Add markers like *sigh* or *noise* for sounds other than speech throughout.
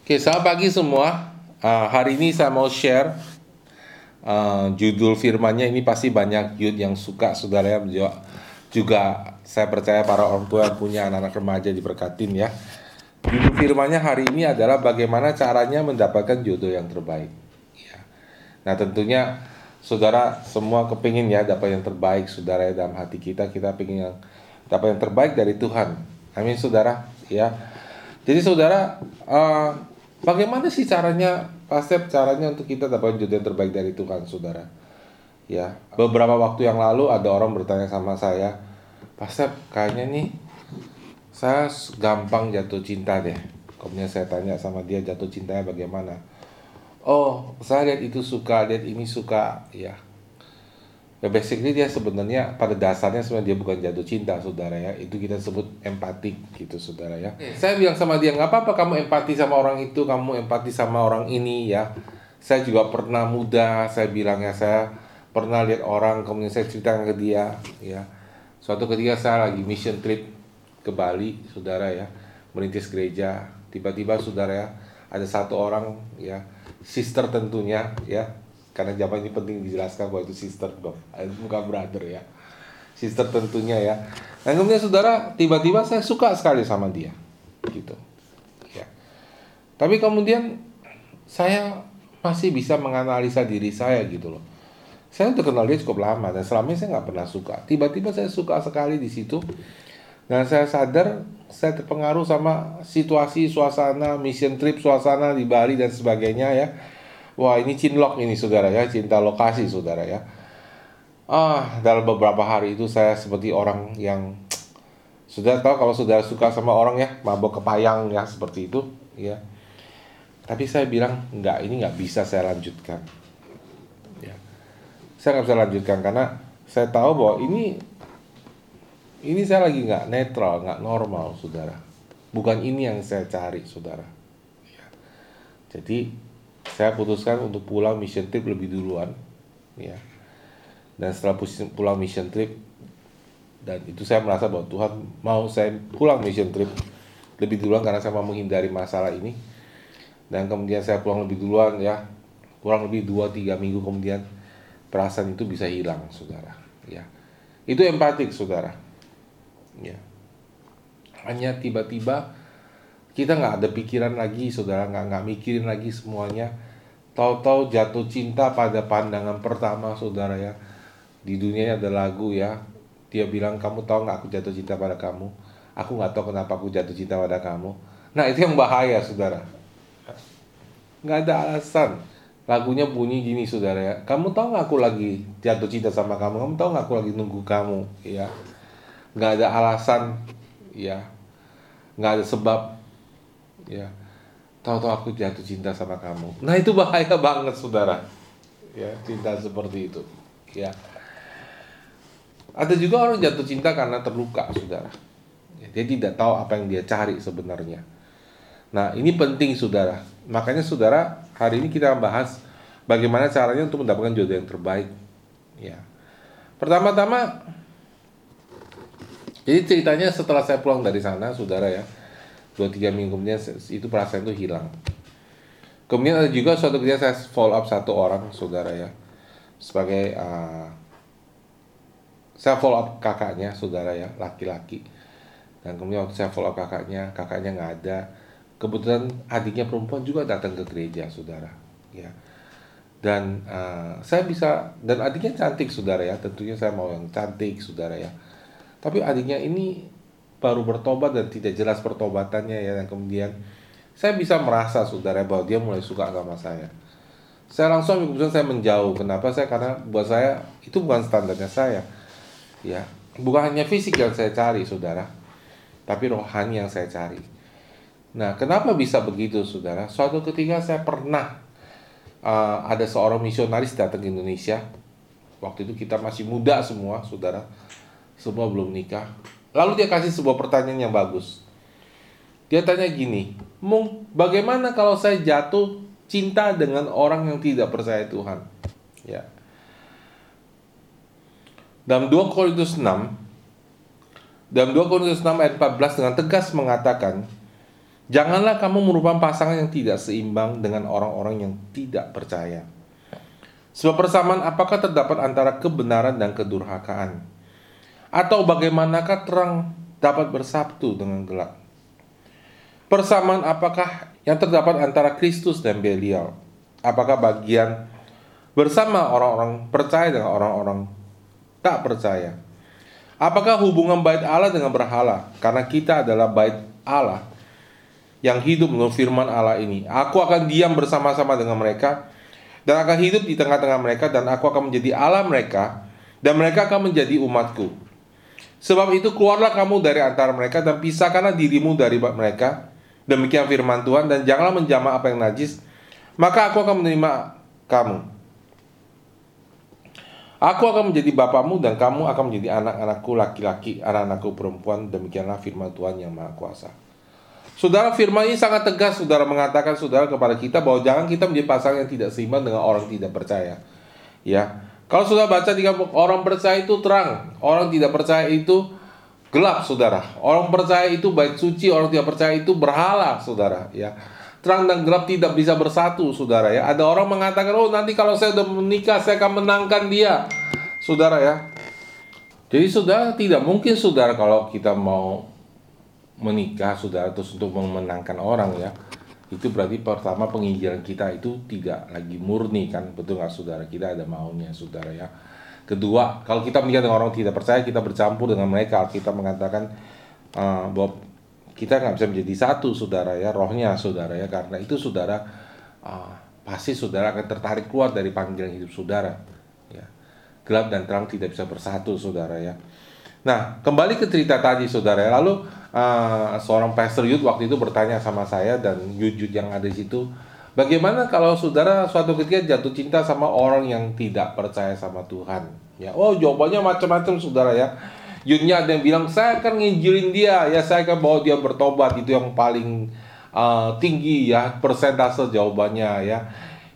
Oke, selamat pagi semua. Uh, hari ini saya mau share uh, judul firmannya ini pasti banyak youth yang suka saudara ya juga, juga saya percaya para orang tua yang punya anak-anak remaja diberkatin ya. Judul firmannya hari ini adalah bagaimana caranya mendapatkan jodoh yang terbaik. Ya. Nah tentunya saudara semua kepingin ya dapat yang terbaik saudara ya dalam hati kita kita ingin yang dapat yang terbaik dari Tuhan. Amin saudara ya. Jadi saudara uh, Bagaimana sih caranya, Pastor, caranya untuk kita dapat jodoh yang terbaik dari Tuhan, saudara? Ya, beberapa waktu yang lalu ada orang bertanya sama saya, Pastor, kayaknya nih saya gampang jatuh cinta deh. Kemudian saya tanya sama dia jatuh cintanya bagaimana? Oh, saya lihat itu suka, lihat ini suka, ya Ya basically dia sebenarnya pada dasarnya sebenarnya dia bukan jatuh cinta saudara ya itu kita sebut empatik gitu saudara ya. Saya bilang sama dia nggak apa-apa kamu empati sama orang itu kamu empati sama orang ini ya. Saya juga pernah muda saya bilang ya saya pernah lihat orang kemudian saya ceritakan ke dia ya. Suatu ketika saya lagi mission trip ke Bali saudara ya merintis gereja tiba-tiba saudara ya ada satu orang ya sister tentunya ya karena zaman ini penting dijelaskan bahwa itu sister dong bukan brother ya. Sister tentunya ya. Dan kemudian saudara tiba-tiba saya suka sekali sama dia. Gitu. Ya. Tapi kemudian saya masih bisa menganalisa diri saya gitu loh. Saya udah kenal dia cukup lama dan selama ini saya nggak pernah suka. Tiba-tiba saya suka sekali di situ. Dan saya sadar saya terpengaruh sama situasi suasana mission trip suasana di Bali dan sebagainya ya Wah ini cinlok ini saudara ya, cinta lokasi saudara ya. Ah, dalam beberapa hari itu saya seperti orang yang sudah tahu kalau saudara suka sama orang ya, mabok kepayang ya seperti itu, ya. Tapi saya bilang enggak, ini nggak bisa saya lanjutkan. Ya. Saya nggak bisa lanjutkan karena saya tahu bahwa ini ini saya lagi nggak netral, nggak normal, saudara. Bukan ini yang saya cari, saudara. Ya. Jadi saya putuskan untuk pulang mission trip lebih duluan ya. Dan setelah pulang mission trip dan itu saya merasa bahwa Tuhan mau saya pulang mission trip lebih duluan karena saya mau menghindari masalah ini. Dan kemudian saya pulang lebih duluan ya. Kurang lebih 2-3 minggu kemudian perasaan itu bisa hilang saudara ya. Itu empatik saudara ya. Hanya tiba-tiba kita nggak ada pikiran lagi saudara. Nggak nggak mikirin lagi semuanya. Tahu-tahu jatuh cinta pada pandangan pertama saudara ya. Di dunia ada lagu ya. Dia bilang kamu tahu nggak aku jatuh cinta pada kamu? Aku nggak tahu kenapa aku jatuh cinta pada kamu. Nah itu yang bahaya saudara. Nggak ada alasan. Lagunya bunyi gini saudara ya. Kamu tahu nggak aku lagi jatuh cinta sama kamu? Kamu tahu nggak aku lagi nunggu kamu? Ya. Nggak ada alasan ya. Nggak ada sebab ya. Tahu-tahu aku jatuh cinta sama kamu. Nah itu bahaya banget saudara. Ya cinta seperti itu. Ya. Ada juga orang jatuh cinta karena terluka saudara. Ya, dia tidak tahu apa yang dia cari sebenarnya. Nah ini penting saudara. Makanya saudara hari ini kita bahas bagaimana caranya untuk mendapatkan jodoh yang terbaik. Ya. Pertama-tama jadi ceritanya setelah saya pulang dari sana saudara ya dua tiga minggu kemudian itu perasaan itu hilang. Kemudian ada juga suatu ketika saya follow up satu orang saudara ya sebagai uh, saya follow up kakaknya saudara ya laki-laki. Dan kemudian waktu saya follow up kakaknya kakaknya nggak ada. Kebetulan adiknya perempuan juga datang ke gereja saudara ya. Dan uh, saya bisa dan adiknya cantik saudara ya tentunya saya mau yang cantik saudara ya. Tapi adiknya ini baru bertobat dan tidak jelas pertobatannya ya dan kemudian saya bisa merasa saudara bahwa dia mulai suka sama saya. Saya langsung kemudian saya menjauh. Kenapa? Saya karena buat saya itu bukan standarnya saya. Ya bukan hanya fisik yang saya cari saudara tapi rohani yang saya cari. Nah kenapa bisa begitu saudara? Suatu ketika saya pernah uh, ada seorang misionaris datang ke Indonesia. Waktu itu kita masih muda semua saudara. Semua belum nikah Lalu dia kasih sebuah pertanyaan yang bagus. Dia tanya gini, bagaimana kalau saya jatuh cinta dengan orang yang tidak percaya Tuhan? Ya. Dalam 2 Korintus 6, dalam 2 Korintus 6 ayat 14 dengan tegas mengatakan, Janganlah kamu merupakan pasangan yang tidak seimbang dengan orang-orang yang tidak percaya. Sebab persamaan apakah terdapat antara kebenaran dan kedurhakaan? Atau bagaimanakah terang dapat bersatu dengan gelap? Persamaan apakah yang terdapat antara Kristus dan Belial? Apakah bagian bersama orang-orang percaya dengan orang-orang tak percaya? Apakah hubungan bait Allah dengan berhala? Karena kita adalah bait Allah yang hidup menurut firman Allah ini. Aku akan diam bersama-sama dengan mereka dan akan hidup di tengah-tengah mereka dan aku akan menjadi Allah mereka dan mereka akan menjadi umatku. Sebab itu keluarlah kamu dari antara mereka dan pisahkanlah dirimu dari mereka. Demikian firman Tuhan dan janganlah menjamah apa yang najis, maka aku akan menerima kamu. Aku akan menjadi bapamu dan kamu akan menjadi anak-anakku laki-laki, anak-anakku perempuan. Demikianlah firman Tuhan yang Maha Kuasa. Saudara firman ini sangat tegas saudara mengatakan saudara kepada kita bahwa jangan kita menjadi pasangan yang tidak seimbang dengan orang tidak percaya. Ya. Kalau sudah baca di orang percaya itu terang, orang tidak percaya itu gelap saudara. Orang percaya itu baik suci, orang tidak percaya itu berhala saudara ya. Terang dan gelap tidak bisa bersatu saudara ya. Ada orang mengatakan oh nanti kalau saya sudah menikah saya akan menangkan dia. Saudara ya. Jadi saudara tidak mungkin saudara kalau kita mau menikah saudara terus untuk memenangkan orang ya itu berarti pertama penginjilan kita itu tidak lagi murni kan. Betul nggak saudara? Kita ada maunya saudara ya. Kedua kalau kita menikah dengan orang tidak percaya kita bercampur dengan mereka. Kita mengatakan uh, bahwa kita nggak bisa menjadi satu saudara ya rohnya saudara ya. Karena itu saudara uh, pasti saudara akan tertarik keluar dari panggilan hidup saudara ya. Gelap dan terang tidak bisa bersatu saudara ya. Nah kembali ke cerita tadi saudara ya. Lalu uh, seorang pastor youth waktu itu bertanya sama saya dan youth yang ada di situ, bagaimana kalau saudara suatu ketika jatuh cinta sama orang yang tidak percaya sama Tuhan? Ya, oh jawabannya macam-macam saudara ya. Yudnya ada yang bilang saya akan nginjilin dia, ya saya akan bawa dia bertobat itu yang paling uh, tinggi ya persentase jawabannya ya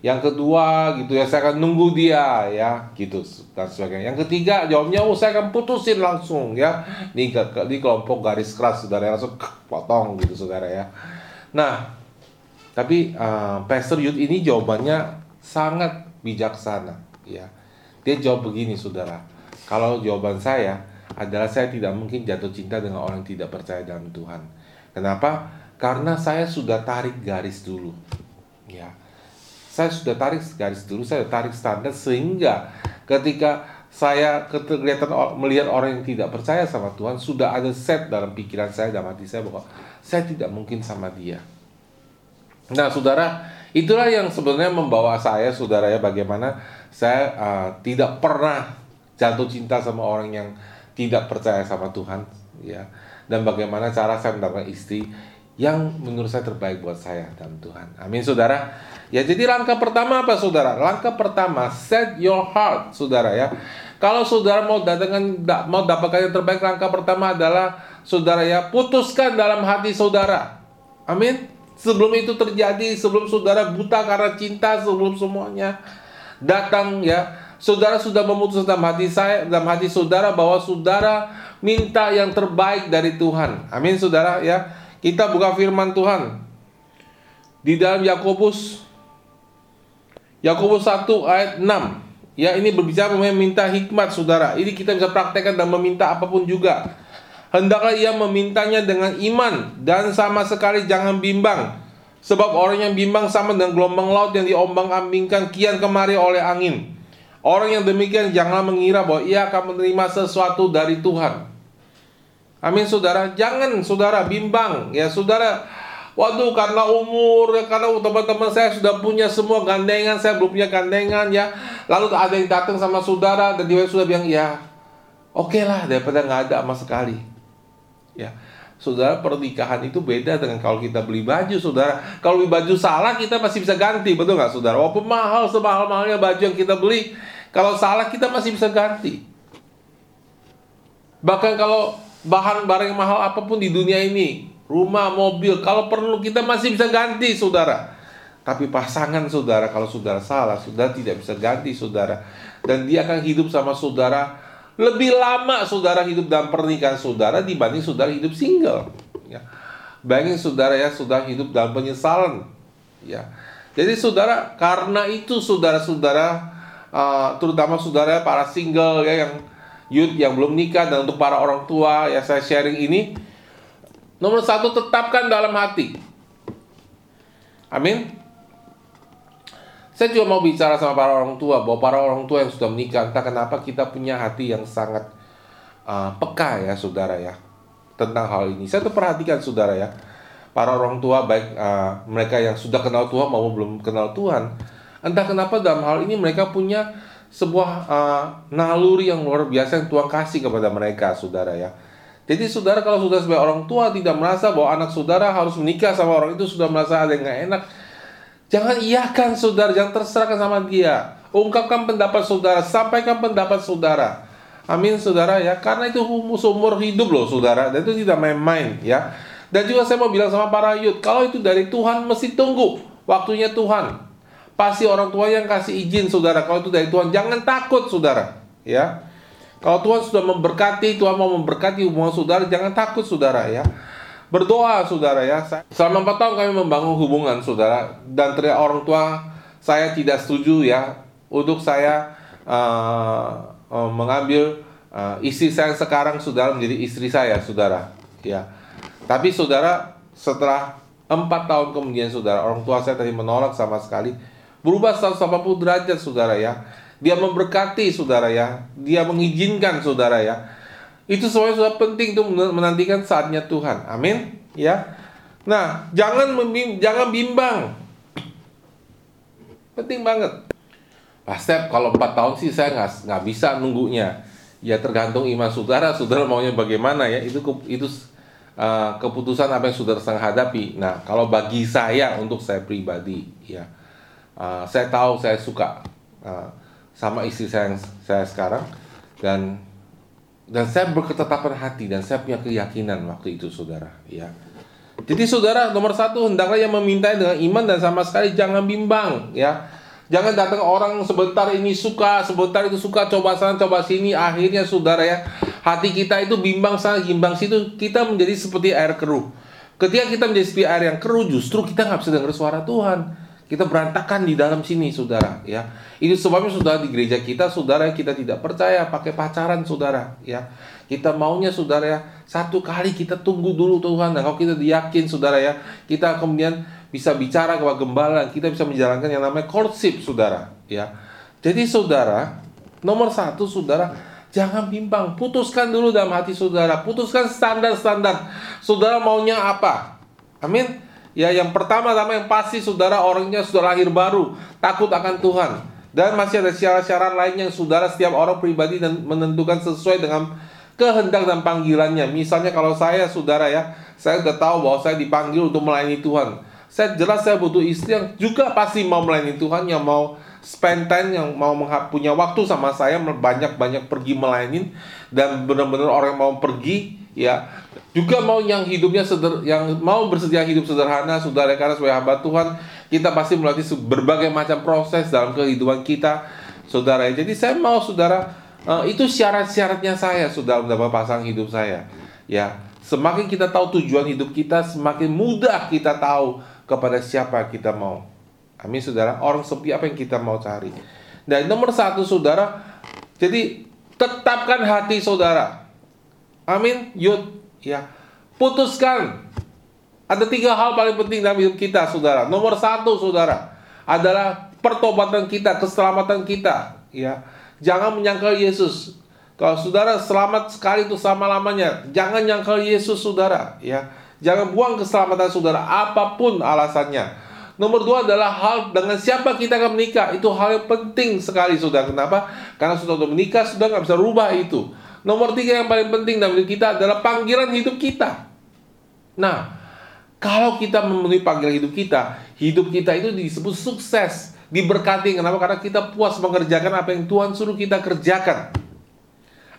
yang kedua gitu ya saya akan nunggu dia ya gitu dan sebagainya. Yang ketiga jawabnya oh saya akan putusin langsung ya. Di, di kelompok garis keras saudara. Langsung potong gitu saudara ya. Nah tapi uh, Pastor Youth ini jawabannya sangat bijaksana ya. Dia jawab begini saudara. Kalau jawaban saya adalah saya tidak mungkin jatuh cinta dengan orang yang tidak percaya dalam Tuhan. Kenapa? Karena saya sudah tarik garis dulu ya saya sudah tarik garis dulu, saya tarik standar sehingga ketika saya kelihatan melihat orang yang tidak percaya sama Tuhan sudah ada set dalam pikiran saya dalam hati saya bahwa saya tidak mungkin sama dia. Nah, saudara, itulah yang sebenarnya membawa saya, saudara ya, bagaimana saya uh, tidak pernah jatuh cinta sama orang yang tidak percaya sama Tuhan, ya, dan bagaimana cara saya mendapatkan istri yang menurut saya terbaik buat saya dan Tuhan. Amin, saudara. Ya, jadi langkah pertama apa, saudara? Langkah pertama, set your heart, saudara ya. Kalau saudara mau datangkan mau dapatkan yang terbaik, langkah pertama adalah saudara ya putuskan dalam hati saudara. Amin. Sebelum itu terjadi, sebelum saudara buta karena cinta, sebelum semuanya datang ya, saudara sudah memutuskan dalam hati saya, dalam hati saudara bahwa saudara minta yang terbaik dari Tuhan. Amin, saudara ya. Kita buka firman Tuhan di dalam Yakobus Yakobus 1 ayat 6. Ya, ini berbicara meminta hikmat, Saudara. Ini kita bisa praktekkan dan meminta apa pun juga. Hendaklah ia memintanya dengan iman dan sama sekali jangan bimbang. Sebab orang yang bimbang sama dengan gelombang laut yang diombang-ambingkan kian kemari oleh angin. Orang yang demikian janganlah mengira bahwa ia akan menerima sesuatu dari Tuhan. Amin saudara. Jangan saudara bimbang. Ya saudara. Waduh karena umur ya karena teman-teman saya sudah punya semua gandengan saya belum punya gandengan ya lalu ada yang datang sama saudara dan dia sudah bilang ya oke okay lah daripada nggak ada sama sekali ya saudara pernikahan itu beda dengan kalau kita beli baju saudara kalau beli baju salah kita masih bisa ganti betul nggak saudara walaupun mahal semahal mahalnya baju yang kita beli kalau salah kita masih bisa ganti bahkan kalau bahan barang yang mahal apa pun di dunia ini, rumah, mobil, kalau perlu kita masih bisa ganti, saudara. Tapi pasangan saudara, kalau saudara salah, saudara tidak bisa ganti, saudara. Dan dia akan hidup sama saudara lebih lama saudara hidup dalam pernikahan saudara dibanding saudara hidup single. Ya. Bayangin saudara ya, sudah hidup dalam penyesalan. Ya. Jadi saudara, karena itu saudara-saudara, uh, terutama saudara para single ya yang youth yang belum nikah dan untuk para orang tua ya saya sharing ini, nomor satu tetapkan dalam hati. Amin. Saya juga mau bicara sama para orang tua bahwa para orang tua yang sudah menikah, entah kenapa kita punya hati yang sangat uh, peka ya saudara ya tentang hal ini. Saya tuh perhatikan saudara ya, para orang tua baik uh, mereka yang sudah kenal Tuhan maupun belum kenal Tuhan, entah kenapa dalam hal ini mereka punya sebuah uh, naluri yang luar biasa yang Tuhan kasih kepada mereka, saudara ya. Jadi saudara kalau sudah sebagai orang tua tidak merasa bahwa anak saudara harus menikah sama orang itu sudah merasa ada yang nggak enak, jangan iyakan saudara, jangan terserahkan sama dia. Ungkapkan pendapat saudara, sampaikan pendapat saudara. Amin saudara ya, karena itu seumur hidup loh saudara, dan itu tidak main-main ya. Dan juga saya mau bilang sama para youth, kalau itu dari Tuhan mesti tunggu waktunya Tuhan. Pasti orang tua yang kasih izin saudara, kalau itu dari Tuhan jangan takut saudara, ya. Kalau Tuhan sudah memberkati, Tuhan mau memberkati hubungan saudara, jangan takut saudara ya. Berdoa saudara ya. Selama 4 tahun kami membangun hubungan saudara dan ternyata orang tua saya tidak setuju ya untuk saya uh, uh, mengambil uh, istri saya sekarang saudara menjadi istri saya saudara ya tapi saudara setelah empat tahun kemudian saudara orang tua saya tadi menolak sama sekali berubah 180 derajat saudara ya. Dia memberkati saudara ya. Dia mengizinkan saudara ya. Itu semuanya sudah penting untuk menantikan saatnya Tuhan. Amin ya. Nah jangan membim jangan bimbang. Penting banget. Pak Step, kalau 4 tahun sih saya nggak nggak bisa nunggunya. Ya tergantung iman saudara, saudara maunya bagaimana ya. Itu itu uh, keputusan apa yang saudara sedang hadapi. Nah, kalau bagi saya untuk saya pribadi, ya uh, saya tahu saya suka uh, sama istri saya yang saya sekarang dan dan saya berketetapan hati dan saya punya keyakinan waktu itu saudara ya jadi saudara nomor satu hendaklah yang meminta dengan iman dan sama sekali jangan bimbang ya Jangan datang orang sebentar ini suka, sebentar itu suka, coba sana, coba sini. Akhirnya saudara ya, hati kita itu bimbang sana, bimbang situ. Kita menjadi seperti air keruh. Ketika kita menjadi seperti air yang keruh, justru kita nggak bisa dengar suara Tuhan. Kita berantakan di dalam sini, saudara. Ya, itu sebabnya saudara di gereja kita, saudara kita tidak percaya pakai pacaran, saudara. Ya, kita maunya, saudara ya, satu kali kita tunggu dulu Tuhan. Dan kalau kita diyakin, saudara ya, kita kemudian bisa bicara kepada gembala, kita bisa menjalankan yang namanya courtship, saudara. Ya, jadi saudara, nomor satu, saudara, jangan bimbang, putuskan dulu dalam hati saudara, putuskan standar-standar, saudara maunya apa, amin. Ya, yang pertama-tama yang pasti saudara orangnya sudah lahir baru, takut akan Tuhan. Dan masih ada syarat-syarat lain yang saudara setiap orang pribadi dan menentukan sesuai dengan kehendak dan panggilannya. Misalnya kalau saya saudara ya, saya sudah tahu bahwa saya dipanggil untuk melayani Tuhan. Saya jelas saya butuh istri yang juga pasti mau melayani Tuhan, yang mau spend time, yang mau punya waktu sama saya, banyak-banyak pergi melayani dan benar-benar orang yang mau pergi, ya juga mau yang hidupnya seder, yang mau bersedia hidup sederhana, saudara karena sebagai hamba Tuhan, kita pasti melalui berbagai macam proses dalam kehidupan kita, saudara. Jadi saya mau saudara uh, itu syarat-syaratnya saya, saudara mendapat pasang hidup saya, ya. Semakin kita tahu tujuan hidup kita, semakin mudah kita tahu kepada siapa kita mau. Amin saudara. Orang seperti apa yang kita mau cari. Dan nomor satu saudara, jadi tetapkan hati saudara. Amin. Yud, ya. Putuskan. Ada tiga hal paling penting dalam hidup kita, saudara. Nomor satu, saudara, adalah pertobatan kita, keselamatan kita. Ya, jangan menyangkal Yesus. Kalau saudara selamat sekali itu sama lamanya, jangan nyangkal Yesus, saudara. Ya, Jangan buang keselamatan saudara apa pun alasannya. Nomor dua adalah hal dengan siapa kita akan menikah. Itu hal yang penting sekali saudara. Kenapa? Karena sudah menikah sudah nggak bisa rubah itu. Nomor tiga yang paling penting dalam hidup kita adalah panggilan hidup kita. Nah, kalau kita memenuhi panggilan hidup kita, hidup kita itu disebut sukses, diberkati. Kenapa? Karena kita puas mengerjakan apa yang Tuhan suruh kita kerjakan.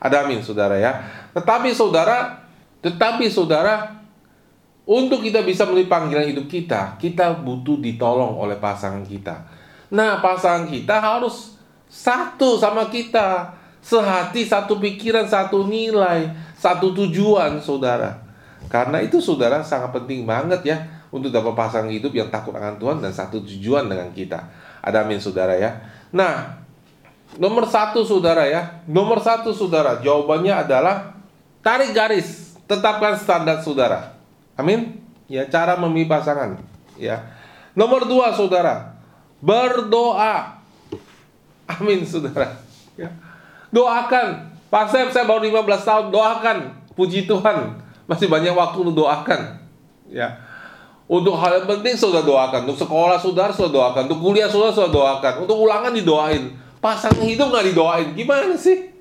Ada amin, saudara ya. Tetapi saudara, tetapi saudara, untuk kita bisa memenuhi panggilan hidup kita, kita butuh ditolong oleh pasangan kita. Nah, pasangan kita harus satu sama kita, sehati, satu pikiran, satu nilai, satu tujuan, saudara. Karena itu saudara sangat penting banget ya untuk dapat pasangan hidup yang takut akan Tuhan dan satu tujuan dengan kita. Ada amin saudara ya. Nah, nomor satu saudara ya, nomor satu saudara jawabannya adalah tarik garis, tetapkan standar saudara. Amin. Ya, cara memilih pasangan. Ya. Nomor dua saudara, berdoa. Amin saudara. Ya. Doakan. Pastor saya baru 15 tahun, doakan. Puji Tuhan. Masih banyak waktu untuk doakan. Ya. Untuk hal yang penting sudah doakan. Untuk sekolah saudara sudah doakan. Untuk kuliah saudara sudah doakan. Untuk ulangan didoain. Pasangan hidup nggak didoain. Gimana sih?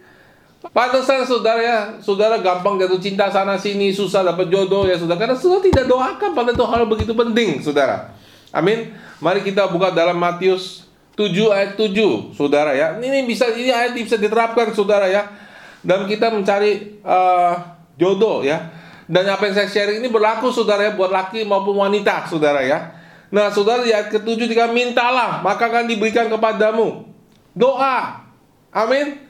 Pantesan saudara ya, saudara gampang jatuh cinta sana sini, susah dapat jodoh ya saudara. Karena saudara tidak doakan pada itu hal begitu penting, saudara. Amin. Mari kita buka dalam Matius 7 ayat 7, saudara ya. Ini bisa ini ayat bisa diterapkan, saudara ya. Dan kita mencari uh, jodoh ya. Dan apa yang saya share ini berlaku saudara ya buat laki maupun wanita saudara ya. Nah saudara di ayat ketujuh jika mintalah maka akan diberikan kepadamu. Doa. Amin.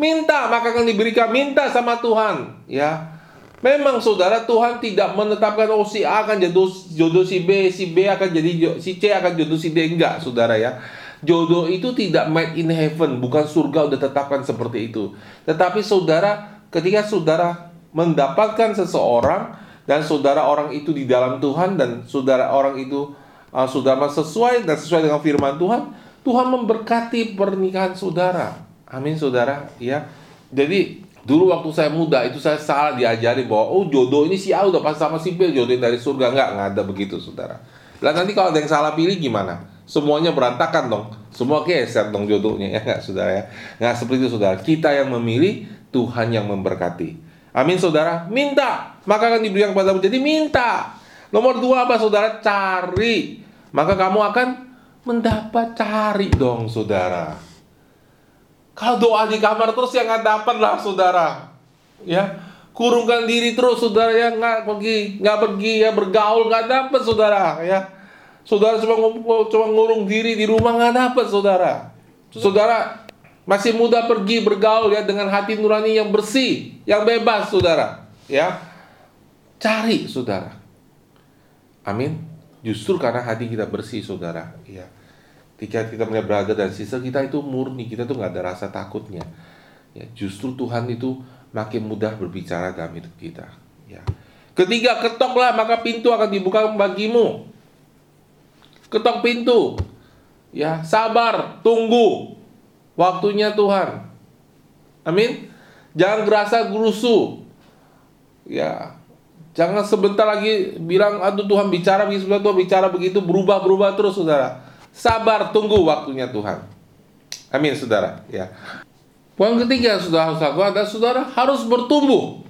Minta maka akan diberikan. Minta sama Tuhan ya. Memang saudara Tuhan tidak menetapkan oh si A akan jodoh, jodoh si B, si B akan jadi si C akan jodoh si D enggak saudara ya. Jodoh itu tidak made in heaven, bukan surga udah tetapkan seperti itu. Tetapi saudara ketika saudara mendapatkan seseorang dan saudara orang itu di dalam Tuhan dan saudara orang itu uh, saudara sesuai dan sesuai dengan firman Tuhan, Tuhan memberkati pernikahan saudara. Amin saudara, ya. Jadi dulu waktu saya muda itu saya salah diajari bahwa oh jodoh ini si A udah pas sama si B jodoh dari surga enggak, enggak ada begitu saudara. Lah nanti kalau ada yang salah pilih gimana? Semuanya berantakan dong. Semua geser dong jodohnya ya enggak saudara ya. Enggak seperti itu saudara. Kita yang memilih, Tuhan yang memberkati. Amin saudara. Minta, maka akan diberikan kepadamu. Jadi minta. Nomor dua apa saudara? Cari. Maka kamu akan mendapat cari dong saudara. Kalau doa di kamar terus yang nggak dapat lah saudara. Ya, kurungkan diri terus saudara ya nggak pergi nggak pergi ya bergaul nggak dapat saudara ya. Saudara cuma cuma ngurung diri di rumah nggak dapat saudara. Saudara masih muda pergi bergaul ya dengan hati nurani yang bersih, yang bebas, saudara. Ya, cari saudara. Amin. Justru karena hati kita bersih, saudara. Ya. Ketika kita melihat brother dan sister kita itu murni, kita tuh nggak ada rasa takutnya. Ya, justru Tuhan itu makin mudah berbicara dalam hidup kita. Ya. Ketiga, ketoklah maka pintu akan dibuka bagimu. Ketok pintu. Ya, sabar, tunggu. Waktunya Tuhan. Amin. Jangan gerasa gerusu. Ya. Jangan sebentar lagi bilang aduh Tuhan bicara begitu, Tuhan bicara begitu, berubah-berubah terus Saudara. Sabar, tunggu waktunya Tuhan. Amin, Saudara, ya. Poin ketiga Saudara harus lakukan adalah Saudara harus bertumbuh.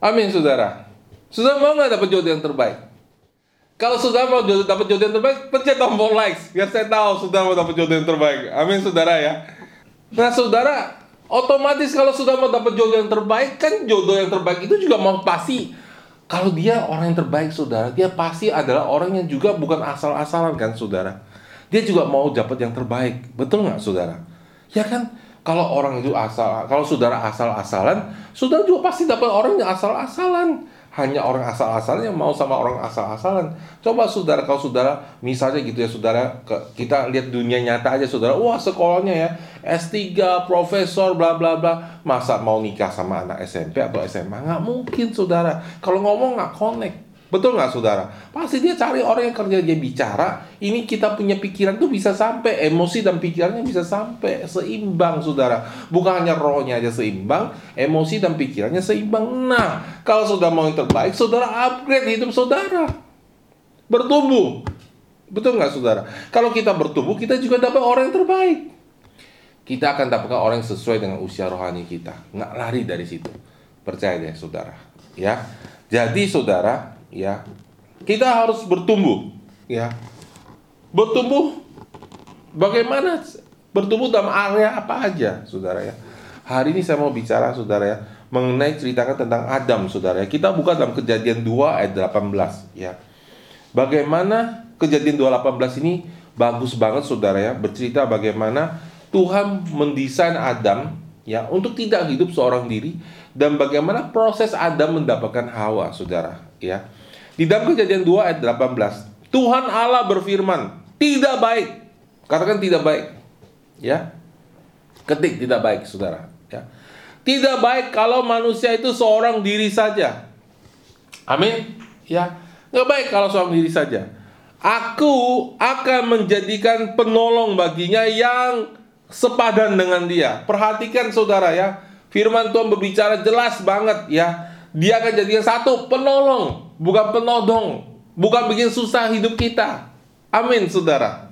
Amin, Saudara. Saudara mau nggak dapat jodoh yang terbaik? Kalau saudara mau dapat jodoh yang terbaik, pencet tombol likes biar saya tahu saudara mau dapat jodoh yang terbaik. Amin saudara ya. Nah saudara, otomatis kalau sudah mau dapat jodoh yang terbaik, kan jodoh yang terbaik itu juga mau pasti kalau dia orang yang terbaik saudara, dia pasti adalah orang yang juga bukan asal-asalan kan saudara. Dia juga mau dapat yang terbaik, betul nggak saudara? Ya kan? Kalau orang itu asal, kalau saudara asal-asalan, saudara juga pasti dapat orang yang asal-asalan hanya orang asal-asalan yang mau sama orang asal-asalan. Coba saudara, kalau saudara misalnya gitu ya saudara, kita lihat dunia nyata aja saudara, wah sekolahnya ya S3, profesor, bla bla bla, masa mau nikah sama anak SMP atau SMA? Nggak mungkin saudara. Kalau ngomong nggak connect. Betul nggak saudara? Pasti dia cari orang yang kerja dia bicara. Ini kita punya pikiran tuh bisa sampai emosi dan pikirannya bisa sampai seimbang saudara. Bukan hanya rohnya aja seimbang, emosi dan pikirannya seimbang. Nah, kalau sudah mau yang terbaik, saudara upgrade hidup saudara. Bertumbuh. Betul nggak saudara? Kalau kita bertumbuh, kita juga dapat orang yang terbaik. Kita akan dapatkan orang yang sesuai dengan usia rohani kita. Nggak lari dari situ. Percaya deh saudara. Ya. Jadi saudara, ya. Kita harus bertumbuh. Ya. Bertumbuh bagaimana bertumbuh dalam area apa aja saudara ya? Hari ini saya mau bicara saudara ya mengenai ceritakan tentang Adam saudara ya. Kita buka dalam kejadian 2 ayat 18 ya. Bagaimana kejadian 2:18 ini bagus banget saudara ya. Bercerita bagaimana Tuhan mendesain Adam ya untuk tidak hidup seorang diri dan bagaimana proses Adam mendapatkan Hawa, Saudara, ya. Di dalam Kejadian 2 ayat 18, Tuhan Allah berfirman, "Tidak baik." Katakan tidak baik. Ya. Ketik tidak baik, Saudara, ya. Tidak baik kalau manusia itu seorang diri saja. Amin. Ya. Nggak baik kalau seorang diri saja. Aku akan menjadikan penolong baginya yang sepadan dengan dia. Perhatikan saudara ya. Firman Tuhan berbicara jelas banget ya. Dia akan jadikan satu penolong, bukan penodong, bukan bikin susah hidup kita. Amin, saudara.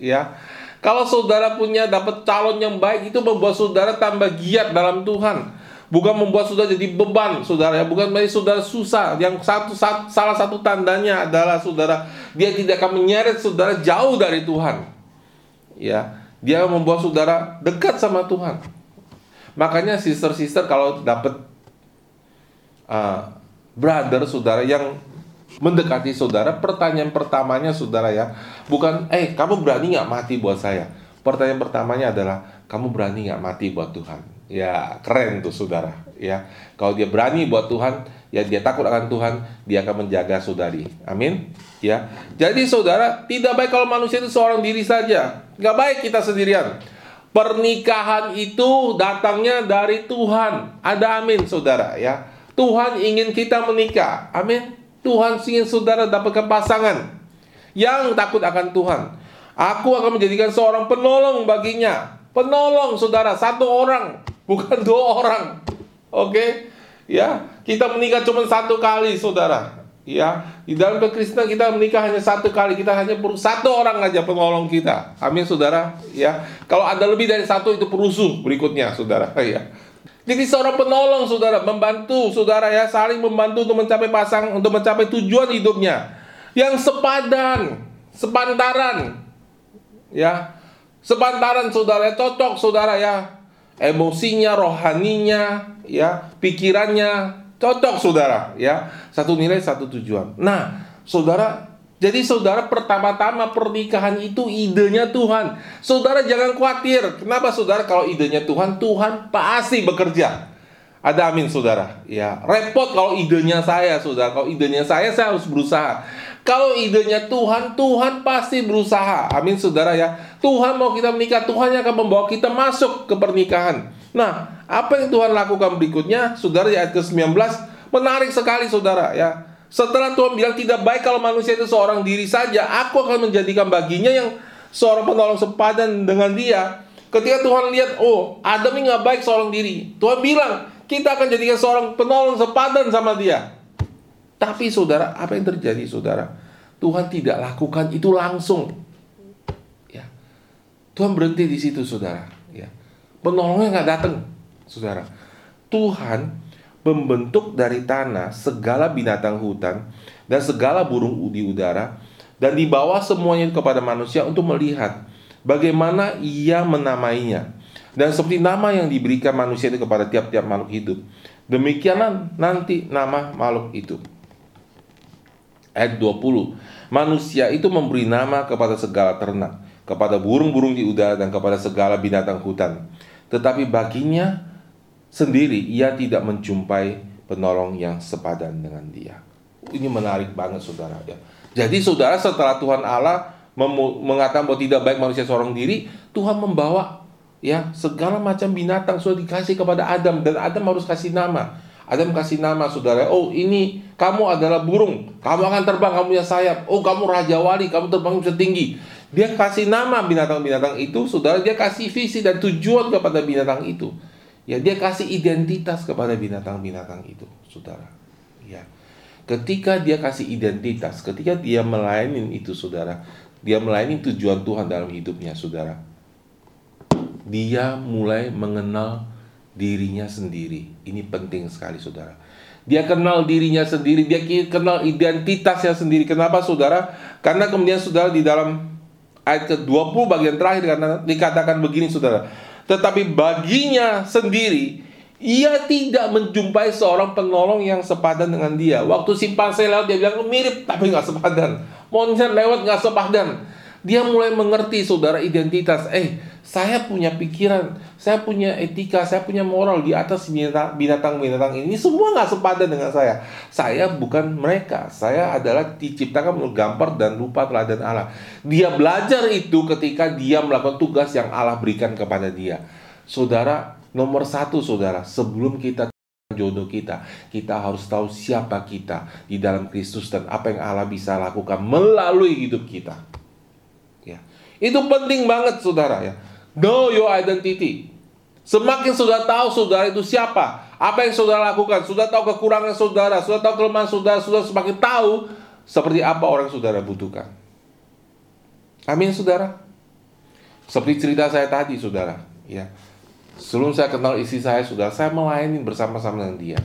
Ya. Kalau saudara punya dapat calon yang baik itu membuat saudara tambah giat dalam Tuhan. Bukan membuat saudara jadi beban, saudara ya. Bukan menjadi saudara susah. Yang satu, satu salah satu tandanya adalah saudara dia tidak akan menyeret saudara jauh dari Tuhan. Ya, dia membuat saudara dekat sama Tuhan. Makanya sister-sister kalau dapat uh, brother saudara yang mendekati saudara, pertanyaan pertamanya saudara ya, bukan eh kamu berani nggak mati buat saya. Pertanyaan pertamanya adalah kamu berani nggak mati buat Tuhan. Ya keren tuh saudara. Ya kalau dia berani buat Tuhan, ya dia takut akan Tuhan, dia akan menjaga saudari. Amin. Ya jadi saudara tidak baik kalau manusia itu seorang diri saja. Nggak baik kita sendirian. Pernikahan itu datangnya dari Tuhan. Ada amin saudara ya. Tuhan ingin kita menikah. Amin. Tuhan ingin saudara dapatkan pasangan yang takut akan Tuhan. Aku akan menjadikan seorang penolong baginya. Penolong saudara, satu orang, *laughs* bukan dua orang. Oke? Ya, kita menikah cuma satu kali saudara. Ya, di dalam kekristenan kita menikah hanya satu kali, kita hanya perlu satu orang aja penolong kita. Amin, saudara. Ya, kalau ada lebih dari satu itu perusuh berikutnya, saudara. *laughs* Ya. Jadi seorang penolong, saudara, membantu saudara ya, saling membantu untuk mencapai pasang, untuk mencapai tujuan hidupnya yang sepadan, sepantaran, ya, sepantaran saudara, ya, cocok saudara ya, emosinya, rohaninya, ya, pikirannya, Cocok saudara ya. Satu nilai satu tujuan. Nah, saudara jadi saudara pertama-tama pernikahan itu idenya Tuhan. Saudara jangan khawatir. Kenapa saudara kalau idenya Tuhan, Tuhan pasti bekerja. Ada amin saudara. Ya, repot kalau idenya saya saudara. Kalau idenya saya saya harus berusaha. Kalau idenya Tuhan, Tuhan pasti berusaha. Amin saudara ya. Tuhan mau kita menikah, Tuhan yang akan membawa kita masuk ke pernikahan. Nah, apa yang Tuhan lakukan berikutnya? Saudara di ayat ke-19 menarik sekali saudara ya. Setelah Tuhan bilang tidak baik kalau manusia itu seorang diri saja, aku akan menjadikan baginya yang seorang penolong sepadan dengan dia. Ketika Tuhan lihat, oh Adam ini nggak baik seorang diri. Tuhan bilang, kita akan jadikan seorang penolong sepadan sama dia. Tapi saudara, apa yang terjadi saudara? Tuhan tidak lakukan itu langsung. Ya. Tuhan berhenti di situ saudara. Ya. Penolongnya nggak datang, saudara. Tuhan membentuk dari tanah segala binatang hutan dan segala burung di udara dan dibawa semuanya kepada manusia untuk melihat bagaimana ia menamainya. Dan seperti nama yang diberikan manusia itu kepada tiap-tiap makhluk hidup, demikianlah nanti nama makhluk itu. Ayat 20. Manusia itu memberi nama kepada segala ternak, kepada burung-burung di udara dan kepada segala binatang hutan tetapi baginya sendiri ia tidak menjumpai penolong yang sepadan dengan dia. Ini menarik banget saudara ya. Jadi saudara setelah Tuhan Allah mengatakan bahwa tidak baik manusia seorang diri, Tuhan membawa ya segala macam binatang sudah dikasih kepada Adam dan Adam harus kasih nama. Adam kasih nama saudara. Oh ini kamu adalah burung. Kamu akan terbang. Kamu punya sayap. Oh kamu raja wali. Kamu terbang bisa tinggi. Dia kasih nama binatang-binatang itu, saudara. Dia kasih visi dan tujuan kepada binatang itu. Ya, dia kasih identitas kepada binatang-binatang itu, saudara. Ya. Ketika dia kasih identitas, ketika dia melayani itu, saudara, dia melayani tujuan Tuhan dalam hidupnya, saudara. Dia mulai mengenal dirinya sendiri. Ini penting sekali, saudara. Dia kenal dirinya sendiri, dia kenal identitasnya sendiri. Kenapa, saudara? Karena kemudian saudara di dalam ayat ke-20 bagian terakhir dikatakan begini saudara. Tetapi baginya sendiri ia tidak menjumpai seorang penolong yang sepadan dengan dia. Waktu simpanse lewat dia bilang mirip tapi nggak sepadan. Monster lewat nggak sepadan. Dia mulai mengerti saudara identitas. Eh, saya punya pikiran, saya punya etika, saya punya moral di atas binatang-binatang ini. Semua nggak sepadan dengan saya. Saya bukan mereka. Saya adalah diciptakan menurut gambar dan lupa teladan Allah. Dia belajar itu ketika dia melakukan tugas yang Allah berikan kepada dia. Saudara, nomor satu saudara, sebelum kita jodoh kita. Kita harus tahu siapa kita di dalam Kristus dan apa yang Allah bisa lakukan melalui hidup kita. Ya. Itu penting banget saudara ya. Know your identity. Semakin sudah tahu saudara itu siapa, apa yang saudara lakukan, sudah tahu kekurangan saudara, sudah tahu kelemahan saudara, sudah semakin tahu seperti apa orang saudara butuhkan. Amin saudara. Seperti cerita saya tadi saudara, ya Sebelum saya kenal istri saya sudah saya melayani bersama-sama dengan dia.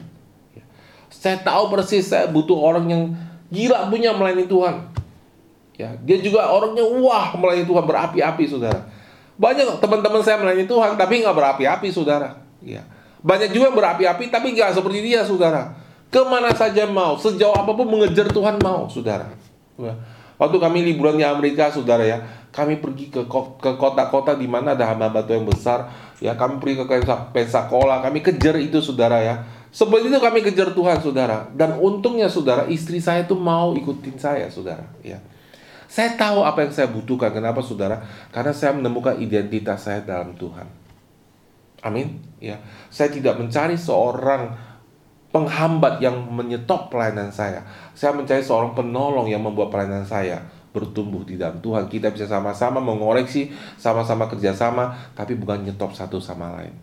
Ya. Saya tahu persis saya butuh orang yang gila punya melayani Tuhan. Ya, dia juga orangnya wah melayani Tuhan berapi-api saudara. Banyak teman-teman saya melayani Tuhan tapi nggak berapi-api saudara. Ya. Banyak juga yang berapi-api tapi nggak seperti dia saudara. Ke mana saja mau, sejauh apa pun mengejar Tuhan mau saudara. Ya. Waktu kami liburan di Amerika saudara ya, kami pergi ke kota-kota di mana ada hamba batu yang besar ya kami pergi ke Pensacola kami kejar itu saudara ya Seperti itu kami kejar Tuhan saudara dan untungnya saudara istri saya tuh mau ikutin saya saudara ya saya tahu apa yang saya butuhkan kenapa saudara karena saya menemukan identitas saya dalam Tuhan amin ya saya tidak mencari seorang penghambat yang menyetop pelayanan saya saya mencari seorang penolong yang membuat pelayanan saya bertumbuh di dalam Tuhan. Kita bisa sama-sama mengoreksi, sama-sama kerjasama, tapi bukan nyetop satu sama lain.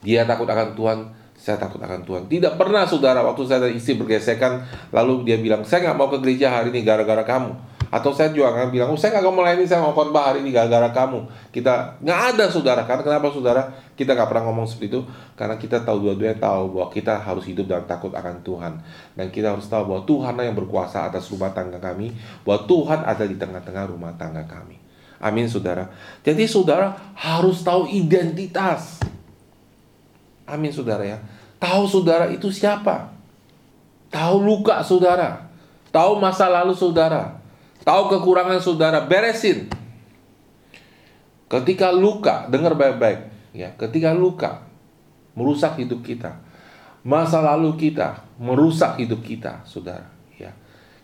Dia takut akan Tuhan, saya takut akan Tuhan. Tidak pernah saudara waktu saya dan istri bergesekan, lalu dia bilang, saya nggak mau ke gereja hari ini gara-gara kamu. Atau saya juga akan bilang, oh, saya nggak mau melayani, saya mau khotbah hari ini gara-gara kamu. Kita nggak ada saudara. Karena kenapa saudara? Kita nggak pernah ngomong seperti itu. Karena kita tahu dua-duanya tahu bahwa kita harus hidup dalam takut akan Tuhan. Dan kita harus tahu bahwa Tuhan yang berkuasa atas rumah tangga kami. Bahwa Tuhan ada di tengah-tengah rumah tangga kami. Amin saudara. Jadi saudara harus tahu identitas. Amin saudara ya. Tahu saudara itu siapa. Tahu luka saudara. Tahu masa lalu saudara Tahu kekurangan saudara, beresin. Ketika luka, dengar baik-baik ya. Ketika luka merusak hidup kita, masa lalu kita merusak hidup kita, Saudara, ya.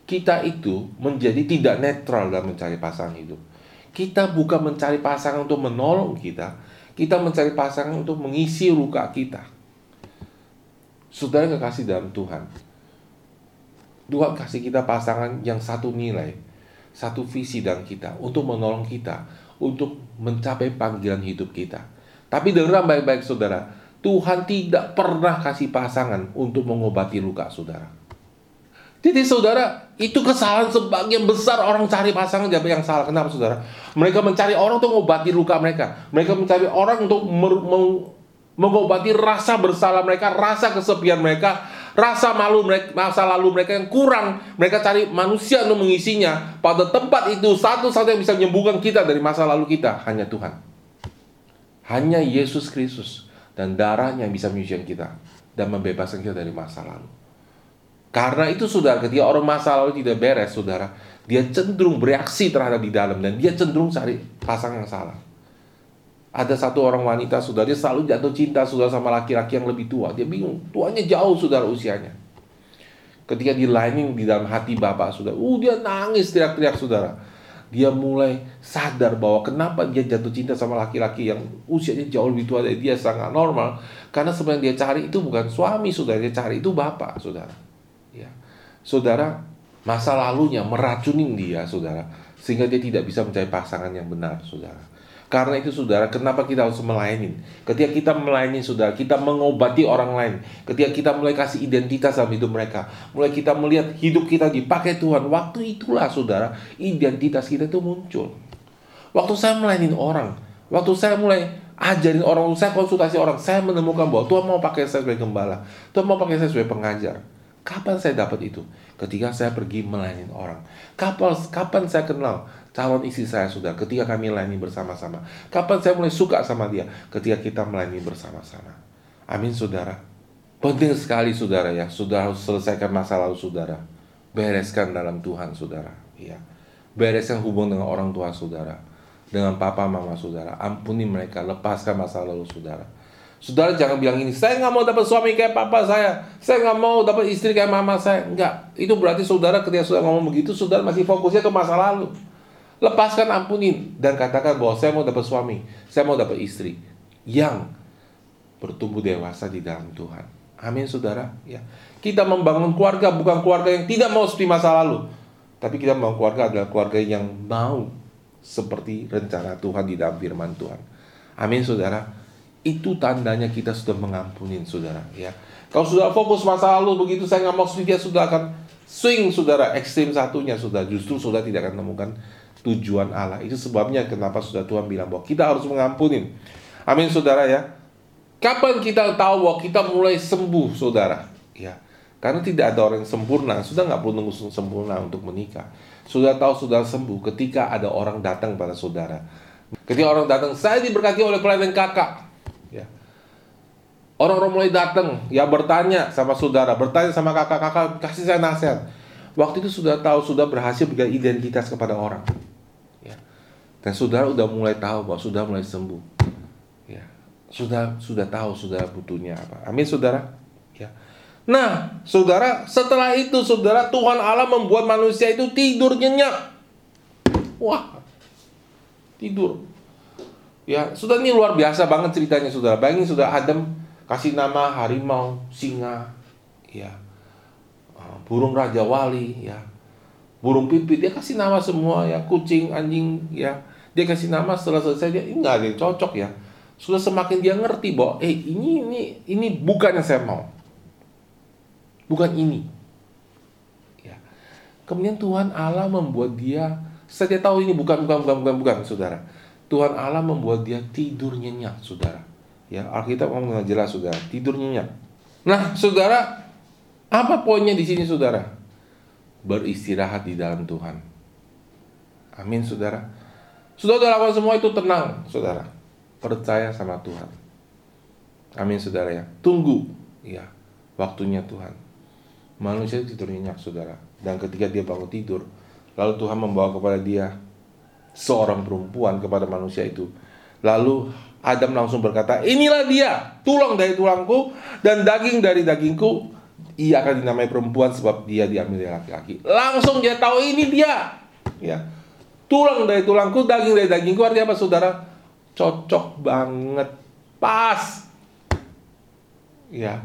Kita itu menjadi tidak netral dalam mencari pasangan hidup. Kita bukan mencari pasangan untuk menolong kita, kita mencari pasangan untuk mengisi luka kita. Saudara kekasih dalam Tuhan. Tuhan kasih kita pasangan yang satu nilai, satu visi dalam kita untuk menolong kita untuk mencapai panggilan hidup kita. Tapi dengar baik-baik saudara, Tuhan tidak pernah kasih pasangan untuk mengobati luka saudara. Jadi saudara, itu kesalahan sebagian besar orang cari pasangan yang salah. Kenapa saudara? Mereka mencari orang untuk mengobati luka mereka. Mereka mencari orang untuk mengobati rasa bersalah mereka, rasa kesepian mereka, rasa malu mereka, masa lalu mereka yang kurang, mereka cari manusia untuk mengisinya. Pada tempat itu satu-satu yang bisa menyembuhkan kita dari masa lalu kita hanya Tuhan. Hanya Yesus Kristus dan darahnya yang bisa menyucikan kita dan membebaskan kita dari masa lalu. Karena itu saudara, ketika orang masa lalu tidak beres, saudara, dia cenderung bereaksi terhadap di dalam dan dia cenderung cari pasangan yang salah. Ada satu orang wanita sudah dia selalu jatuh cinta sudah sama laki-laki yang lebih tua. Dia bingung, tuanya jauh saudara usianya. Ketika di lining di dalam hati bapak sudah, uh dia nangis teriak-teriak saudara. Dia mulai sadar bahwa kenapa dia jatuh cinta sama laki-laki yang usianya jauh lebih tua dari dia sangat normal. Karena sebenarnya dia cari itu bukan suami saudara, dia cari itu bapak saudara. Ya. Saudara, masa lalunya meracunin dia saudara. Sehingga dia tidak bisa mencari pasangan yang benar saudara. Karena itu saudara, kenapa kita harus melayani? Ketika kita melayani saudara, kita mengobati orang lain. Ketika kita mulai kasih identitas dalam hidup mereka. Mulai kita melihat hidup kita dipakai Tuhan. Waktu itulah saudara, identitas kita itu muncul. Waktu saya melayani orang, waktu saya mulai ajarin orang, saya konsultasi orang, saya menemukan bahwa Tuhan mau pakai saya sebagai gembala. Tuhan mau pakai saya sebagai pengajar. Kapan saya dapat itu? Ketika saya pergi melayani orang. Kapan, kapan saya kenal calon istri saya sudah ketika kami melayani bersama-sama. Kapan saya mulai suka sama dia? Ketika kita melayani bersama-sama. Amin saudara. Penting sekali saudara ya. Sudah harus selesaikan masa lalu saudara. Bereskan dalam Tuhan saudara. Ya. bereskan hubungan dengan orang tua saudara, dengan papa mama saudara. Ampuni mereka, lepaskan masa lalu saudara. Saudara jangan bilang ini, saya nggak mau dapat suami kayak papa saya, saya nggak mau dapat istri kayak mama saya. Enggak, itu berarti saudara ketika saudara ngomong begitu, saudara masih fokusnya ke masa lalu. Lepaskan, ampunin, dan katakan bahwa saya mau dapat suami, saya mau dapat istri yang bertumbuh dewasa di dalam Tuhan. Amin saudara. Ya, kita membangun keluarga bukan keluarga yang tidak mau seperti masa lalu, tapi kita membangun keluarga adalah keluarga yang mau seperti rencana Tuhan di dalam firman Tuhan. Amin saudara. Itu tandanya kita sudah mengampuni saudara. Ya, kalau sudah fokus masa lalu begitu saya nggak mau seperti dia sudah akan swing saudara ekstrim satunya sudah justru sudah tidak akan menemukan tujuan Allah. Itu sebabnya kenapa sudah Tuhan bilang bahwa kita harus mengampuni. Amin saudara ya. Kapan kita tahu bahwa kita mulai sembuh, saudara? Ya, karena tidak ada orang yang sempurna. Sudah nggak perlu nunggu sempurna untuk menikah. Sudah tahu sudah sembuh ketika ada orang datang pada saudara. Ketika orang datang, saya diberkati oleh pelayan kakak. Ya. Orang-orang mulai datang, ya bertanya sama saudara, bertanya sama kakak-kakak, kasih saya nasihat. Waktu itu sudah tahu, sudah berhasil berikan identitas kepada orang. Ya. Dan saudara sudah mulai tahu bahwa sudah mulai sembuh sudah sudah tahu sudah butuhnya apa. Amin saudara. Ya. Nah, saudara, setelah itu saudara Tuhan Allah membuat manusia itu tidur nyenyak. Wah. Tidur. Ya, sudah ini luar biasa banget ceritanya saudara. Bayangin sudah Adam kasih nama harimau, singa, ya. Ah, burung raja wali, ya. Burung pipit dia kasih nama semua ya, kucing, anjing, ya. Dia kasih nama setelah selesai dia enggak ada yang cocok ya sudah semakin dia ngerti bahwa eh ini ini ini bukan yang saya mau. Bukan ini. Ya. Kemudian Tuhan Allah membuat dia saya tahu ini bukan bukan bukan bukan bukan saudara. Tuhan Allah membuat dia tidur nyenyak, saudara. Ya, Alkitab ngomong jelas, saudara. Tidur nyenyak. Nah, saudara, apa poinnya di sini, saudara? Beristirahat di dalam Tuhan. Amin, saudara. Lakukan semua itu tenang, saudara percaya sama Tuhan. Amin saudara ya. Tunggu ya waktunya Tuhan. Manusia tidur nyenyak saudara. Dan ketika dia bangun tidur, lalu Tuhan membawa kepada dia seorang perempuan kepada manusia itu. Lalu Adam langsung berkata, inilah dia, tulang dari tulangku dan daging dari dagingku. Ia akan dinamai perempuan sebab dia diambil dari laki-laki. Langsung dia tahu ini dia. Ya. Tulang dari tulangku, daging dari dagingku artinya apa saudara? cocok banget. Pas. Ya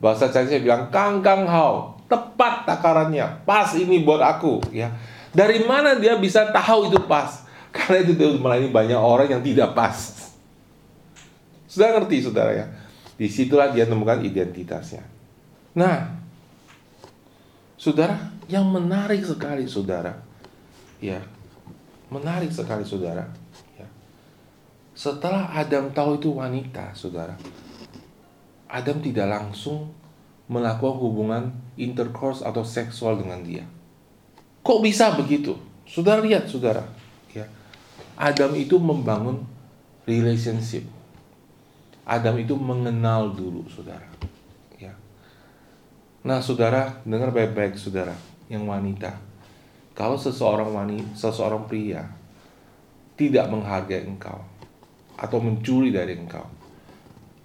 bahasa Chinese bilang kangkang hao. Tepat takarannya. Pas ini buat aku ya. Dari mana dia bisa tahu itu pas? *laughs* Karena itu melayani banyak orang yang tidak pas. Sudah ngerti saudara ya? Di situlah dia temukan identitasnya. Nah saudara yang menarik sekali saudara ya menarik sekali saudara setelah Adam tahu itu wanita, saudara, Adam tidak langsung melakukan hubungan intercourse atau seksual dengan dia. Kok bisa begitu? Saudara lihat, saudara. Ya. Adam itu membangun relationship. Adam itu mengenal dulu, saudara. Ya. Nah, saudara, dengar baik-baik, saudara, yang wanita. Kalau seseorang wanita, seseorang pria tidak menghargai engkau, atau mencuri dari engkau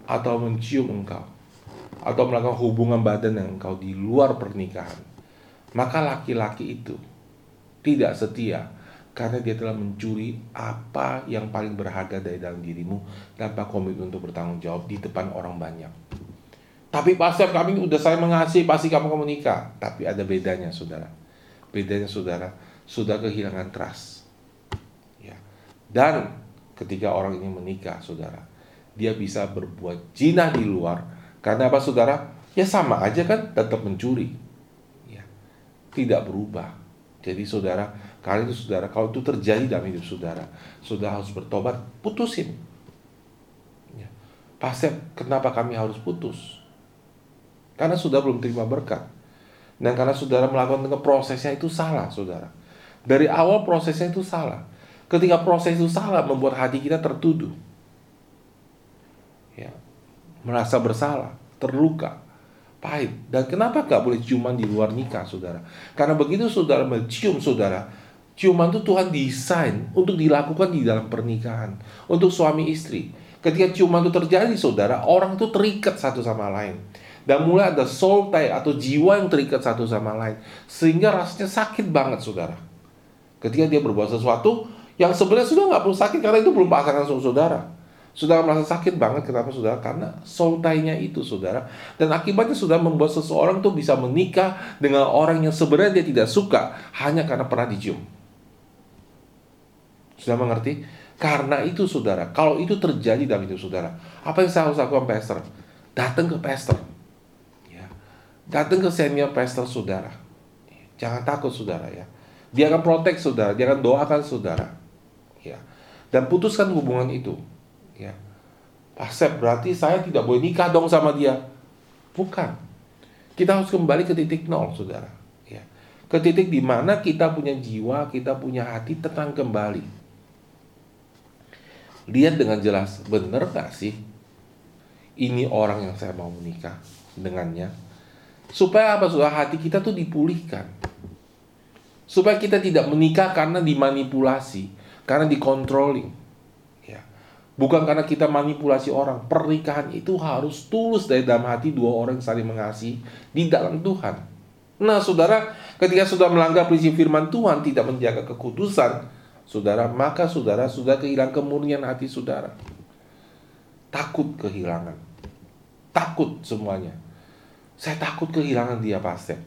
atau mencium engkau atau melakukan hubungan badan dengan engkau di luar pernikahan maka laki-laki itu tidak setia karena dia telah mencuri apa yang paling berharga dari dalam dirimu tanpa komitmen untuk bertanggung jawab di depan orang banyak. Tapi pastor kami udah saya mengasihi pasti kamu kamu nikah. Tapi ada bedanya saudara. Bedanya saudara sudah kehilangan trust. Ya. Dan ketika orang ini menikah, saudara. Dia bisa berbuat jinah di luar. Karena apa, saudara? Ya sama aja kan, tetap mencuri. Ya. Tidak berubah. Jadi saudara, kali itu saudara, kalau itu terjadi dalam hidup saudara, saudara harus bertobat, putusin. Ya. Pastor, kenapa kami harus putus? Karena sudah belum terima berkat. Dan karena saudara melakukan dengan prosesnya itu salah, saudara. Dari awal prosesnya itu salah. Ketika proses itu salah membuat hati kita tertuduh. Ya. Merasa bersalah, terluka, pahit. Dan kenapa gak boleh ciuman di luar nikah, saudara? Karena begitu saudara mencium saudara, Ciuman itu Tuhan desain untuk dilakukan di dalam pernikahan. Untuk suami istri. Ketika ciuman itu terjadi, saudara, orang itu terikat satu sama lain. Dan mulai ada soul tie atau jiwa yang terikat satu sama lain. Sehingga rasanya sakit banget, saudara. Ketika dia berbuat sesuatu yang sebenarnya sudah nggak perlu sakit karena itu belum pasangan saudara. Saudara merasa sakit banget, kenapa saudara? Karena soul tie-nya itu, saudara. Dan akibatnya sudah membuat seseorang tuh bisa menikah dengan orang yang sebenarnya dia tidak suka hanya karena pernah dicium. Sudah mengerti? Karena itu saudara, kalau itu terjadi dalam hidup saudara, apa yang saya harus lakukan pastor? Datang ke pastor. Datang ke senior pastor saudara. Jangan takut saudara ya. Dia akan protek saudara, dia akan doakan saudara. Ya. Dan putuskan hubungan itu. Ya. Asep berarti saya tidak boleh nikah dong sama dia. Bukan. Kita harus kembali ke titik nol saudara. Ya. Ke titik di mana kita punya jiwa, kita punya hati tenang kembali lihat dengan jelas benar gak sih ini orang yang saya mau menikah dengannya supaya apa supaya hati kita tuh dipulihkan supaya kita tidak menikah karena dimanipulasi karena dikontrolling ya bukan karena kita manipulasi orang pernikahan itu harus tulus dari dalam hati dua orang saling mengasihi di dalam Tuhan nah saudara ketika sudah melanggar prinsip firman Tuhan tidak menjaga kekudusan saudara, maka saudara sudah kehilangan kemurnian hati saudara. Takut kehilangan. Takut semuanya. Saya takut kehilangan dia pasti.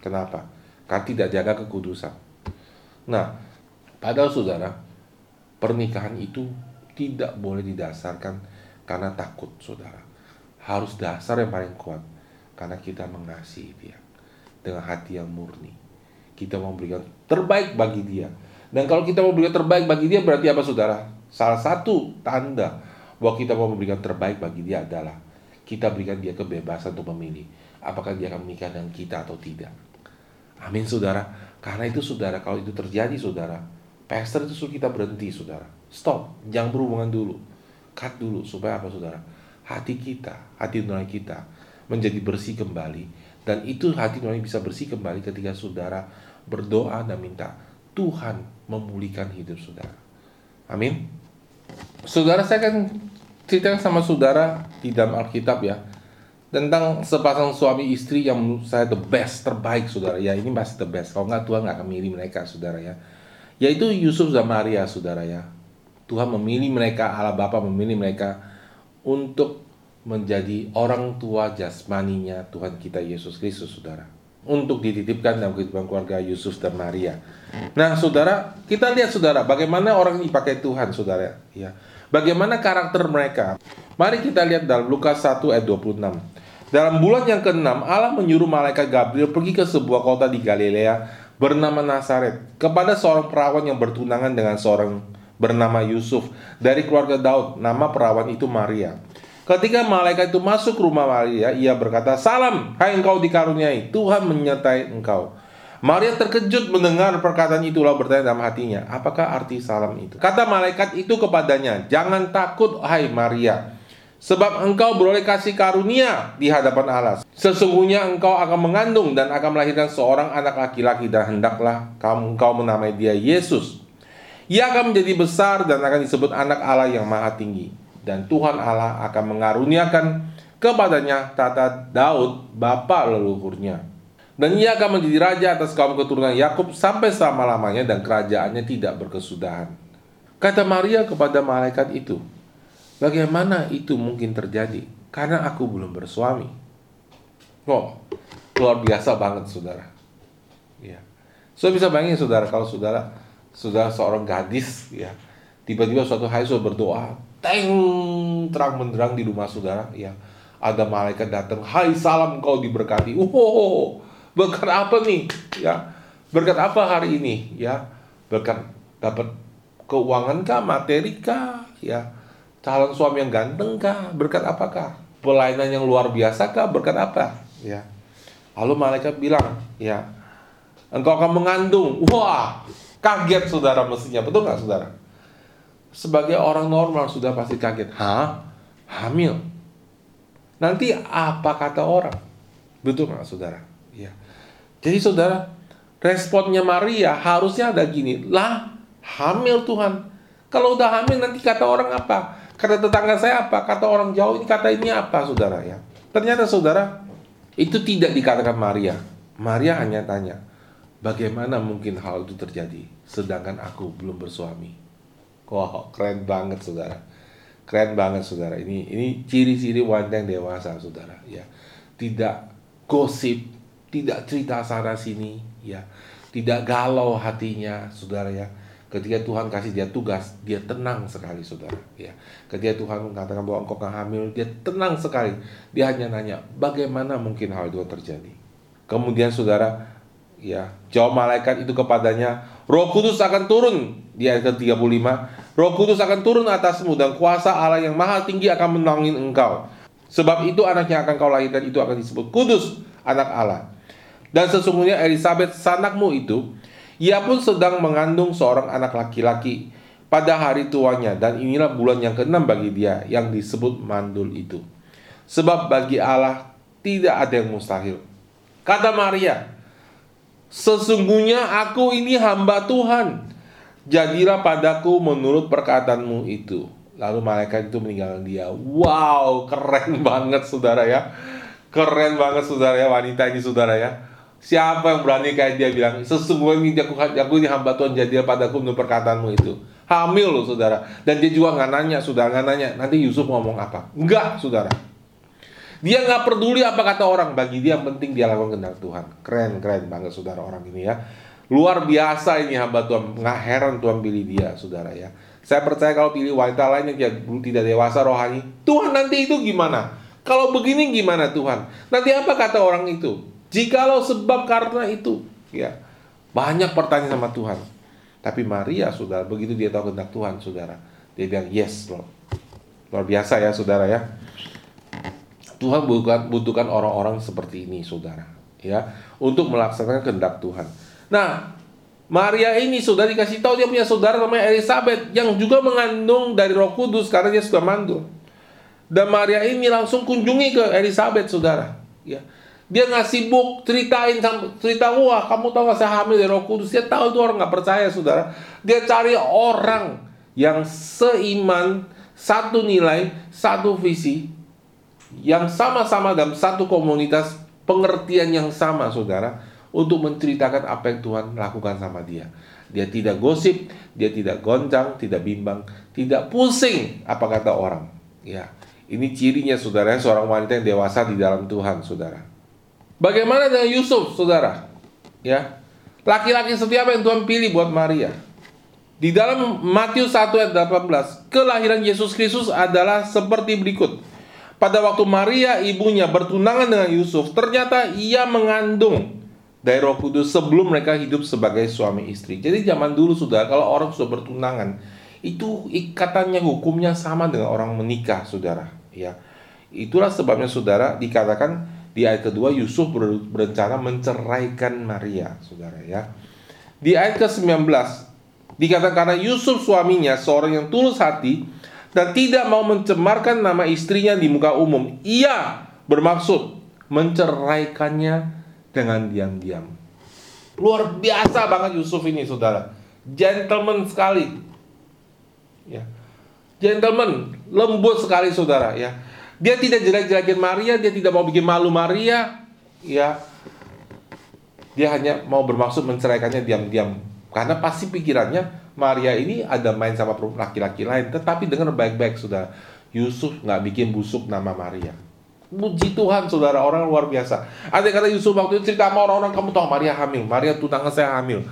Kenapa? Karena tidak jaga kekudusan. Nah, padahal saudara, pernikahan itu tidak boleh didasarkan karena takut saudara. Harus dasar yang paling kuat karena kita mengasihi dia dengan hati yang murni. Kita memberikan terbaik bagi dia dan kalau kita memberikan terbaik bagi dia berarti apa saudara? Salah satu tanda bahwa kita mau memberikan terbaik bagi dia adalah kita berikan dia kebebasan untuk memilih apakah dia akan menikah dengan kita atau tidak. Amin saudara. Karena itu saudara, kalau itu terjadi saudara, pastor itu suruh kita berhenti saudara. Stop, jangan berhubungan dulu. Cut dulu supaya apa saudara? Hati kita, hati nurani kita menjadi bersih kembali dan itu hati nurani bisa bersih kembali ketika saudara berdoa dan minta Tuhan memulihkan hidup saudara. Amin. Saudara saya akan cerita sama saudara di dalam Alkitab ya tentang sepasang suami istri yang menurut saya the best terbaik saudara ya ini masih the best kalau nggak Tuhan nggak akan memilih mereka saudara ya yaitu Yusuf dan Maria saudara ya Tuhan memilih mereka Allah Bapa memilih mereka untuk menjadi orang tua jasmaninya Tuhan kita Yesus Kristus saudara untuk dititipkan dalam kehidupan keluarga Yusuf dan Maria. Nah, saudara, kita lihat saudara, bagaimana orang dipakai Tuhan, saudara. Ya, bagaimana karakter mereka. Mari kita lihat dalam Lukas 1 ayat 26. Dalam bulan yang ke-6, Allah menyuruh malaikat Gabriel pergi ke sebuah kota di Galilea bernama Nazaret kepada seorang perawan yang bertunangan dengan seorang bernama Yusuf dari keluarga Daud. Nama perawan itu Maria. Ketika malaikat itu masuk rumah Maria, ia berkata, Salam, hai engkau dikaruniai, Tuhan menyertai engkau. Maria terkejut mendengar perkataan itu lalu bertanya dalam hatinya, apakah arti salam itu? Kata malaikat itu kepadanya, jangan takut hai Maria, sebab engkau beroleh kasih karunia di hadapan Allah. Sesungguhnya engkau akan mengandung dan akan melahirkan seorang anak laki-laki dan hendaklah kamu engkau menamai dia Yesus. Ia akan menjadi besar dan akan disebut anak Allah yang maha tinggi dan Tuhan Allah akan mengaruniakan kepadanya tata Daud bapa leluhurnya. Dan ia akan menjadi raja atas kaum keturunan Yakub sampai selama-lamanya dan kerajaannya tidak berkesudahan. Kata Maria kepada malaikat itu, Bagaimana itu mungkin terjadi? Karena aku belum bersuami. Oh, luar biasa banget saudara. Ya. So bisa bayangin saudara kalau saudara saudara seorang gadis ya. Tiba-tiba suatu hari sudah berdoa teng terang menderang di rumah saudara ya. Ada malaikat datang hai salam kau diberkati. Oh berkat apa nih? Ya. Berkat apa hari ini? Ya. Berkat dapat keuangan kah materi kah? Ya calon suami yang ganteng kah berkat apakah pelayanan yang luar biasa kah berkat apa ya lalu malaikat bilang ya engkau akan mengandung wah kaget saudara mestinya betul nggak saudara sebagai orang normal sudah pasti kaget. Hah? Hamil? Nanti apa kata orang? Betul nggak saudara? Ya. Jadi saudara, responnya Maria harusnya ada gini, lah hamil Tuhan. Kalau udah hamil nanti kata orang apa? Kata tetangga saya apa? Kata orang jauh ini kata ini apa, saudara ya? Ternyata saudara itu tidak dikatakan Maria. Maria hanya tanya, bagaimana mungkin hal itu terjadi? Sedangkan aku belum bersuami. Wow, keren banget saudara. Keren banget saudara. Ini ini ciri-ciri wanita yang dewasa saudara. Ya, tidak gosip, tidak cerita sana sini, ya, tidak galau hatinya, saudara ya. Ketika Tuhan kasih dia tugas, dia tenang sekali, saudara. Ya, ketika Tuhan mengatakan bahwa engkau akan hamil, dia tenang sekali. Dia hanya nanya, bagaimana mungkin hal itu terjadi? Kemudian saudara, ya, jawab malaikat itu kepadanya, Roh Kudus akan turun di ayat ke-35. Roh Kudus akan turun atasmu dan kuasa Allah yang maha tinggi akan menangin engkau. Sebab itu anak yang akan kau lahirkan itu akan disebut kudus, anak Allah. Dan sesungguhnya Elizabeth sanakmu itu, ia pun sedang mengandung seorang anak laki-laki pada hari tuanya dan inilah bulan yang keenam bagi dia yang disebut mandul itu. Sebab bagi Allah tidak ada yang mustahil. Kata Maria, Sesungguhnya aku ini hamba Tuhan. Jadilah padaku menurut perkataanmu itu. Lalu malaikat itu meninggalkan dia. Wow, keren *laughs* banget saudara ya. Keren banget saudara ya wanita ini saudara ya. Siapa yang berani kayak dia bilang, sesungguhnya aku, aku ini hamba Tuhan jadilah padaku menurut perkataanmu itu. Hamil loh saudara. Dan dia juga nggak nanya, saudara nggak nanya. Nanti Yusuf ngomong apa? Enggak saudara. Dia nggak peduli apa kata orang. Bagi dia penting dia lakukan kehendak Tuhan. Keren, keren banget saudara orang ini ya. Luar biasa ini hamba Tuhan. Nggak heran Tuhan pilih dia saudara ya. Saya percaya kalau pilih wanita lain yang tidak dewasa rohani, Tuhan nanti itu gimana? Kalau begini gimana Tuhan? Nanti apa kata orang itu? Jikalau sebab karena itu, ya banyak pertanyaan sama Tuhan. Tapi Maria, saudara, begitu dia tahu kehendak Tuhan, saudara, dia bilang yes, Lord. Luar biasa ya, saudara ya. Tuhan butuhkan orang-orang seperti ini, saudara, ya, untuk melaksanakan kehendak Tuhan. Nah, Maria ini sudah dikasih tahu dia punya saudara namanya Elizabeth yang juga mengandung dari Roh Kudus karena dia sudah mandul. Dan Maria ini langsung kunjungi ke Elizabeth, saudara. Ya. Dia nggak sibuk ceritain cerita wah kamu tahu gak saya hamil dari Roh Kudus. Dia tahu itu orang nggak percaya, saudara. Dia cari orang yang seiman, satu nilai, satu visi, yang sama-sama dalam satu komunitas, pengertian yang sama, saudara untuk menceritakan apa yang Tuhan lakukan sama dia. Dia tidak gosip, dia tidak goncang, tidak bimbang, tidak pusing apa kata orang. Ya, ini cirinya saudara, seorang wanita yang dewasa di dalam Tuhan, saudara. Bagaimana dengan Yusuf, saudara? Ya, laki-laki setiap yang Tuhan pilih buat Maria. Di dalam Matius 1 ayat 18, kelahiran Yesus Kristus adalah seperti berikut. Pada waktu Maria ibunya bertunangan dengan Yusuf, ternyata ia mengandung dari Roh Kudus sebelum mereka hidup sebagai suami istri. Jadi zaman dulu sudah kalau orang sudah bertunangan itu ikatannya hukumnya sama dengan orang menikah, saudara. Ya, itulah sebabnya saudara dikatakan di ayat kedua Yusuf berencana menceraikan Maria, saudara ya. Di ayat ke-19 dikatakan karena Yusuf suaminya seorang yang tulus hati dan tidak mau mencemarkan nama istrinya di muka umum. Ia bermaksud menceraikannya dengan diam-diam. Luar biasa banget Yusuf ini, saudara. Gentleman sekali. Ya. Gentleman, lembut sekali saudara ya. Dia tidak jelek-jelekin Maria, dia tidak mau bikin malu Maria, ya. Dia hanya mau bermaksud menceraikannya diam-diam. Karena pasti pikirannya Maria ini ada main sama laki-laki lain, tetapi dengar baik-baik sudah. Yusuf nggak bikin busuk nama Maria. Puji Tuhan saudara orang luar biasa. Ada kata Yusuf waktu itu cerita sama orang-orang Kamu tahu Maria hamil? Maria tunangan saya hamil.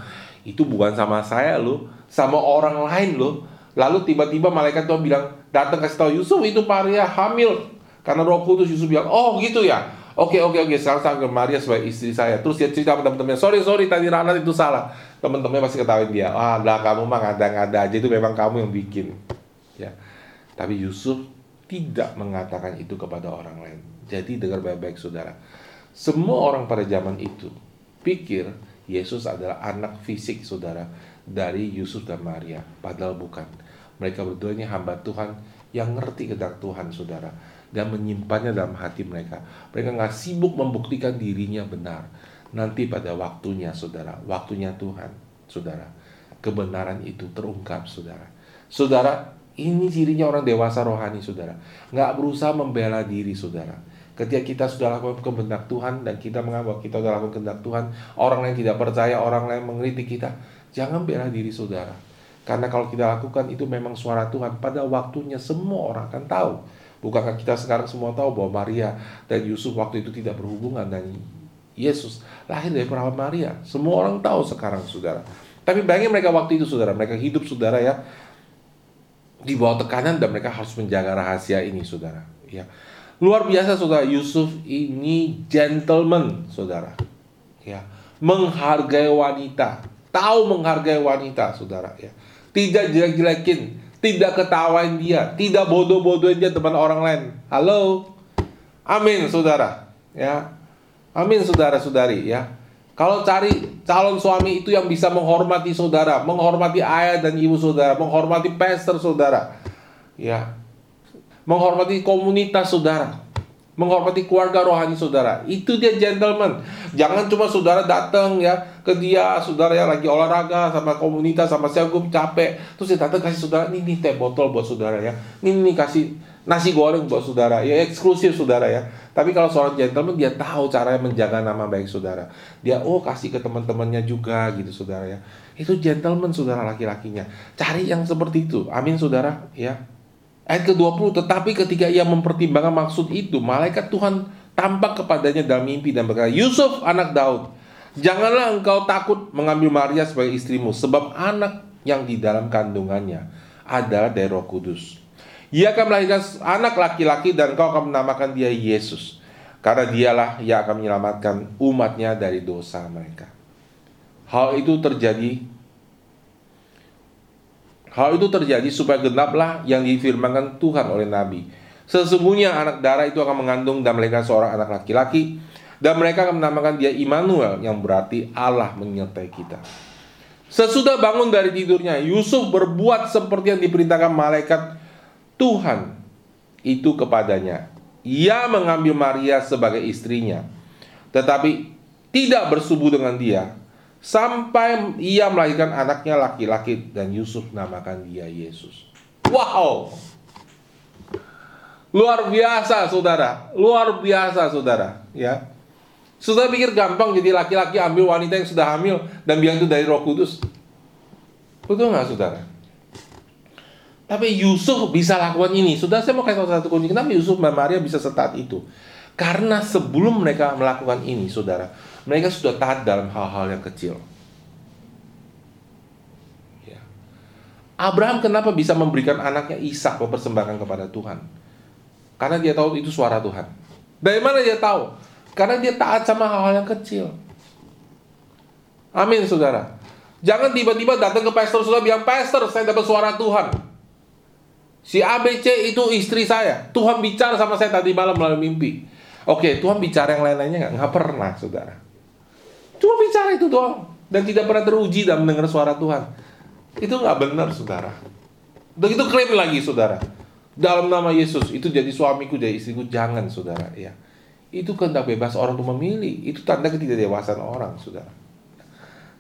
Itu bukan sama saya loh Sama orang lain loh Lalu tiba-tiba malaikat Tuhan bilang Datang kasih tahu Yusuf itu Maria hamil Karena roh kudus Yusuf bilang Oh gitu ya Oke oke oke sekarang saya ke Maria sebagai istri saya Terus dia cerita sama teman-temannya Sorry sorry tadi Rana itu salah Teman-temannya pasti ketahuin dia Ah lah kamu mah ngada-ngada aja Itu memang kamu yang bikin Ya Tapi Yusuf tidak mengatakan itu kepada orang lain. Jadi dengar baik-baik saudara. Semua orang pada zaman itu pikir Yesus adalah anak fisik saudara dari Yusuf dan Maria. Padahal bukan. Mereka berdua ini hamba Tuhan yang ngerti kehendak Tuhan saudara. Dan menyimpannya dalam hati mereka. Mereka nggak sibuk membuktikan dirinya benar. Nanti pada waktunya, saudara, waktunya Tuhan, saudara, kebenaran itu terungkap, saudara. Saudara, ini cirinya orang dewasa rohani, saudara. Nggak berusaha membela diri, saudara. Ketika kita sudah lakukan kehendak Tuhan dan kita menganggap kita sudah lakukan kehendak Tuhan, orang lain tidak percaya, orang lain mengkritik kita, jangan bela diri, saudara. Karena kalau kita lakukan itu memang suara Tuhan, pada waktunya semua orang akan tahu. Bukankah kita sekarang semua tahu bahwa Maria dan Yusuf waktu itu tidak berhubungan dan Yesus lahir dari perawan Maria. Semua orang tahu sekarang, saudara. Tapi bayangin mereka waktu itu, saudara. Mereka hidup, saudara ya, di bawah tekanan dan mereka harus menjaga rahasia ini, saudara. Ya, luar biasa, saudara. Yusuf ini gentleman, saudara. Ya, menghargai wanita, tahu menghargai wanita, saudara. Ya, tidak jelek-jelekin, tidak ketawain dia, tidak bodoh-bodohin dia teman orang lain. Halo, amin, saudara. Ya, Amin saudara-saudari ya. Kalau cari calon suami itu yang bisa menghormati saudara, menghormati ayah dan ibu saudara, menghormati pastor saudara. Ya. Menghormati komunitas saudara, menghormati keluarga rohani saudara. Itu dia gentleman. Jangan cuma saudara datang ya ke dia, saudara ya lagi olahraga sama komunitas sama saya gue capek. Terus dia datang kasih saudara, ini nih teh botol buat saudara ya. Ini nih kasih nasi goreng buat saudara. Ya eksklusif saudara ya. Tapi kalau seorang gentleman dia tahu cara menjaga nama baik saudara. Dia oh kasih ke teman-temannya juga gitu saudara ya. Itu gentleman saudara laki-lakinya. Cari yang seperti itu. Amin saudara ya. Ayat ke-20 tetapi ketika ia mempertimbangkan maksud itu, malaikat Tuhan tampak kepadanya dalam mimpi dan berkata, "Yusuf anak Daud, janganlah engkau takut mengambil Maria sebagai istrimu sebab anak yang di dalam kandungannya adalah dari Roh Kudus." Ia akan melahirkan anak laki-laki dan kau akan menamakan dia Yesus. Karena dialah yang akan menyelamatkan umatnya dari dosa mereka. Hal itu terjadi Hal itu terjadi supaya genaplah yang difirmankan Tuhan oleh Nabi. Sesungguhnya anak darah itu akan mengandung dan melahirkan seorang anak laki-laki dan mereka akan menamakan dia Immanuel yang berarti Allah menyertai kita. Sesudah bangun dari tidurnya, Yusuf berbuat seperti yang diperintahkan malaikat Tuhan itu kepadanya. Ia mengambil Maria sebagai istrinya, tetapi tidak bersubuh dengan dia sampai ia melahirkan anaknya laki-laki dan Yusuf namakan dia Yesus. Wow. Luar biasa saudara, luar biasa saudara, ya. Sudah pikir gampang jadi laki-laki ambil wanita yang sudah hamil dan bilang itu dari Roh Kudus. Betul nggak saudara? Tapi Yusuf bisa lakukan ini. Sudah saya mau kasih satu kunci. Kenapa Yusuf dan Maria bisa setat itu? Karena sebelum mereka melakukan ini, saudara, mereka sudah taat dalam hal-hal yang kecil. Ya. Abraham kenapa bisa memberikan anaknya Ishak mempersembahkan kepada Tuhan? Karena dia tahu itu suara Tuhan. Dari mana dia tahu? Karena dia taat sama hal-hal yang kecil. Amin, saudara. Jangan tiba-tiba datang ke pastor sudah bilang, Pastor, saya dapat suara Tuhan. Si ABC itu istri saya. Tuhan bicara sama saya tadi malam melalui mimpi. Oke, Tuhan bicara yang lain-lainnya nggak? Nggak pernah, saudara. Cuma bicara itu doang. Dan tidak pernah teruji dan mendengar suara Tuhan. Itu nggak benar, saudara. Dan itu klaim lagi, saudara. Dalam nama Yesus, itu jadi suamiku, jadi istriku. Jangan, saudara. ya Itu kehendak bebas orang untuk memilih. Itu tanda ketidakdewasaan orang, saudara.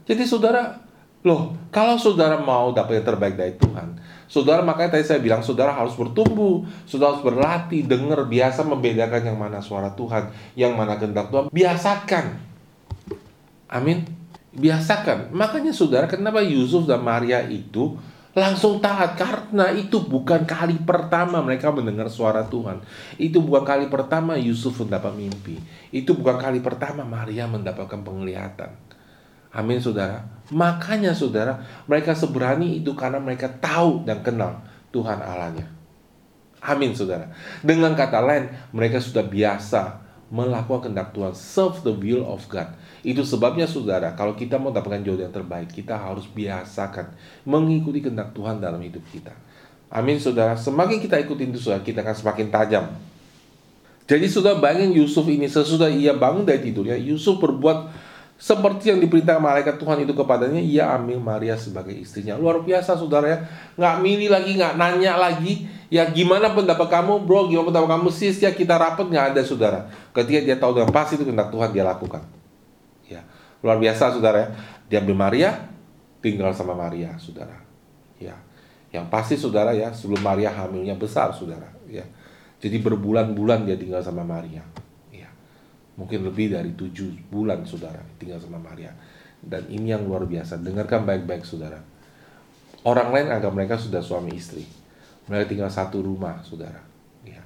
Jadi, saudara, loh, kalau saudara mau dapat yang terbaik dari Tuhan, Saudara makanya tadi saya bilang saudara harus bertumbuh, saudara harus berlatih, dengar, biasa membedakan yang mana suara Tuhan, yang mana kehendak Tuhan. Biasakan. Amin. Biasakan. Makanya saudara kenapa Yusuf dan Maria itu langsung taat karena itu bukan kali pertama mereka mendengar suara Tuhan. Itu bukan kali pertama Yusuf mendapat mimpi. Itu bukan kali pertama Maria mendapatkan penglihatan. Amin saudara. Makanya saudara, mereka seberani itu karena mereka tahu dan kenal Tuhan Allahnya. Amin saudara. Dengan kata lain, mereka sudah biasa melakukan kehendak Tuhan, serve the will of God. Itu sebabnya saudara, kalau kita mau dapatkan jodoh yang terbaik, kita harus biasakan mengikuti kehendak Tuhan dalam hidup kita. Amin saudara. Semakin kita ikutin itu saudara, kita akan semakin tajam. Jadi sudah bayangin Yusuf ini sesudah ia bangun dari tidurnya, Yusuf berbuat seperti yang diperintahkan malaikat Tuhan itu kepadanya, ia ambil Maria sebagai istrinya. Luar biasa saudara ya. Nggak milih lagi, nggak nanya lagi. Ya gimana pendapat kamu bro, gimana pendapat kamu sis, ya kita rapat nggak ada saudara. Ketika dia tahu dengan pasti itu kehendak Tuhan dia lakukan. Luar biasa saudara ya. Diambil Maria, tinggal sama Maria saudara. Ya, yang pasti saudara ya sebelum Maria hamilnya besar saudara. Ya, jadi berbulan-bulan dia tinggal sama Maria. Ya, mungkin lebih dari tujuh bulan saudara tinggal sama Maria. Dan ini yang luar biasa. Dengarkan baik-baik saudara. Orang lain anggap mereka sudah suami istri. Mereka tinggal satu rumah saudara. Ya,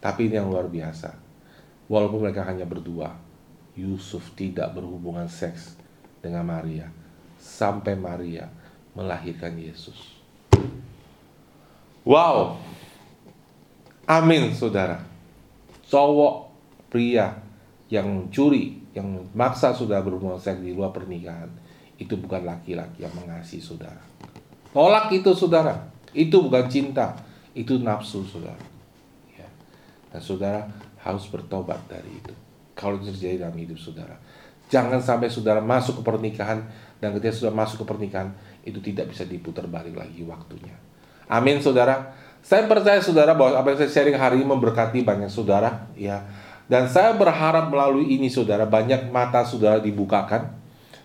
tapi ini yang luar biasa Walaupun mereka hanya berdua, Yusuf tidak berhubungan seks dengan Maria sampai Maria melahirkan Yesus. Wow. Amin, saudara. Cowok pria yang mencuri, yang maksa sudah berhubungan seks di luar pernikahan, itu bukan laki-laki yang mengasihi saudara. Tolak itu, saudara. Itu bukan cinta, itu nafsu, saudara. Ya. Dan saudara, harus bertobat dari itu. Kalau itu terjadi dalam hidup saudara. Jangan sampai saudara masuk ke pernikahan dan ketika sudah masuk ke pernikahan itu tidak bisa diputar balik lagi waktunya. Amin saudara. Saya percaya saudara bahwa apa yang saya sharing hari ini memberkati banyak saudara ya. Dan saya berharap melalui ini saudara banyak mata saudara dibukakan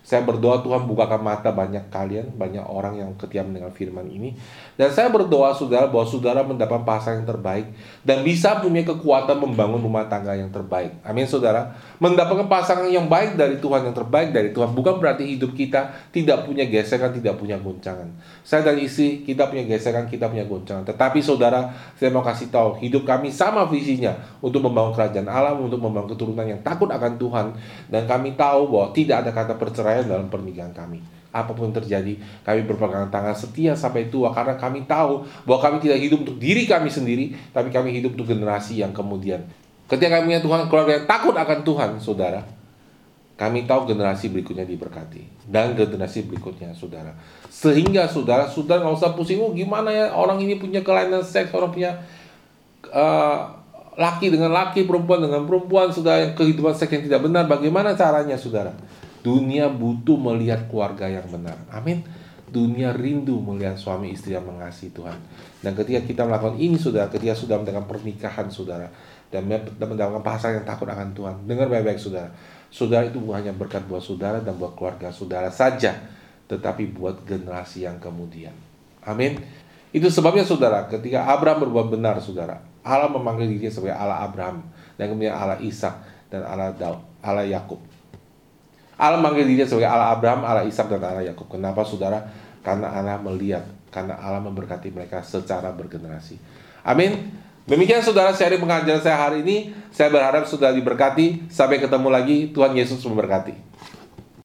saya berdoa Tuhan bukakan mata banyak kalian, banyak orang yang ketika mendengar firman ini. Dan saya berdoa saudara bahwa saudara mendapat pasangan yang terbaik dan bisa punya kekuatan membangun rumah tangga yang terbaik. Amin saudara. Mendapatkan pasangan yang baik dari Tuhan, yang terbaik dari Tuhan. Bukan berarti hidup kita tidak punya gesekan, tidak punya goncangan. Saya dan istri, kita punya gesekan, kita punya goncangan. Tetapi saudara, saya mau kasih tahu, hidup kami sama visinya untuk membangun kerajaan alam, untuk membangun keturunan yang takut akan Tuhan. Dan kami tahu bahwa tidak ada kata perceraian dalam pernikahan kami. Apa pun yang terjadi, kami berpegangan tangan setia sampai tua karena kami tahu bahwa kami tidak hidup untuk diri kami sendiri, tapi kami hidup untuk generasi yang kemudian. Ketika kami punya Tuhan, keluarga yang takut akan Tuhan, saudara, kami tahu generasi berikutnya diberkati dan generasi berikutnya saudara sehingga saudara saudara nggak usah pusing oh gimana ya orang ini punya kelainan seks orang punya uh, laki dengan laki perempuan dengan perempuan sudah kehidupan seks yang tidak benar bagaimana caranya saudara Dunia butuh melihat keluarga yang benar. Amin. Dunia rindu melihat suami istri yang mengasihi Tuhan. Dan ketika kita melakukan ini sudah, ketika sudah mendapatkan pernikahan saudara dan mendapatkan pasangan yang takut akan Tuhan, dengar baik-baik saudara. Saudara itu bukan hanya berkat buat saudara dan buat keluarga saudara saja, tetapi buat generasi yang kemudian. Amin. Itu sebabnya saudara, ketika Abraham berbuat benar saudara, Allah memanggil dirinya sebagai Allah Abraham dan kemudian Allah Ishak dan Allah Daud, Allah Yakub. Allah manggil dirinya sebagai Allah Abraham, Allah Ishak dan Allah Yakub. Kenapa saudara? Karena Allah melihat, karena Allah memberkati mereka secara bergenerasi. Amin. Demikian saudara sharing pengajaran saya hari ini. Saya berharap sudah diberkati. Sampai ketemu lagi. Tuhan Yesus memberkati.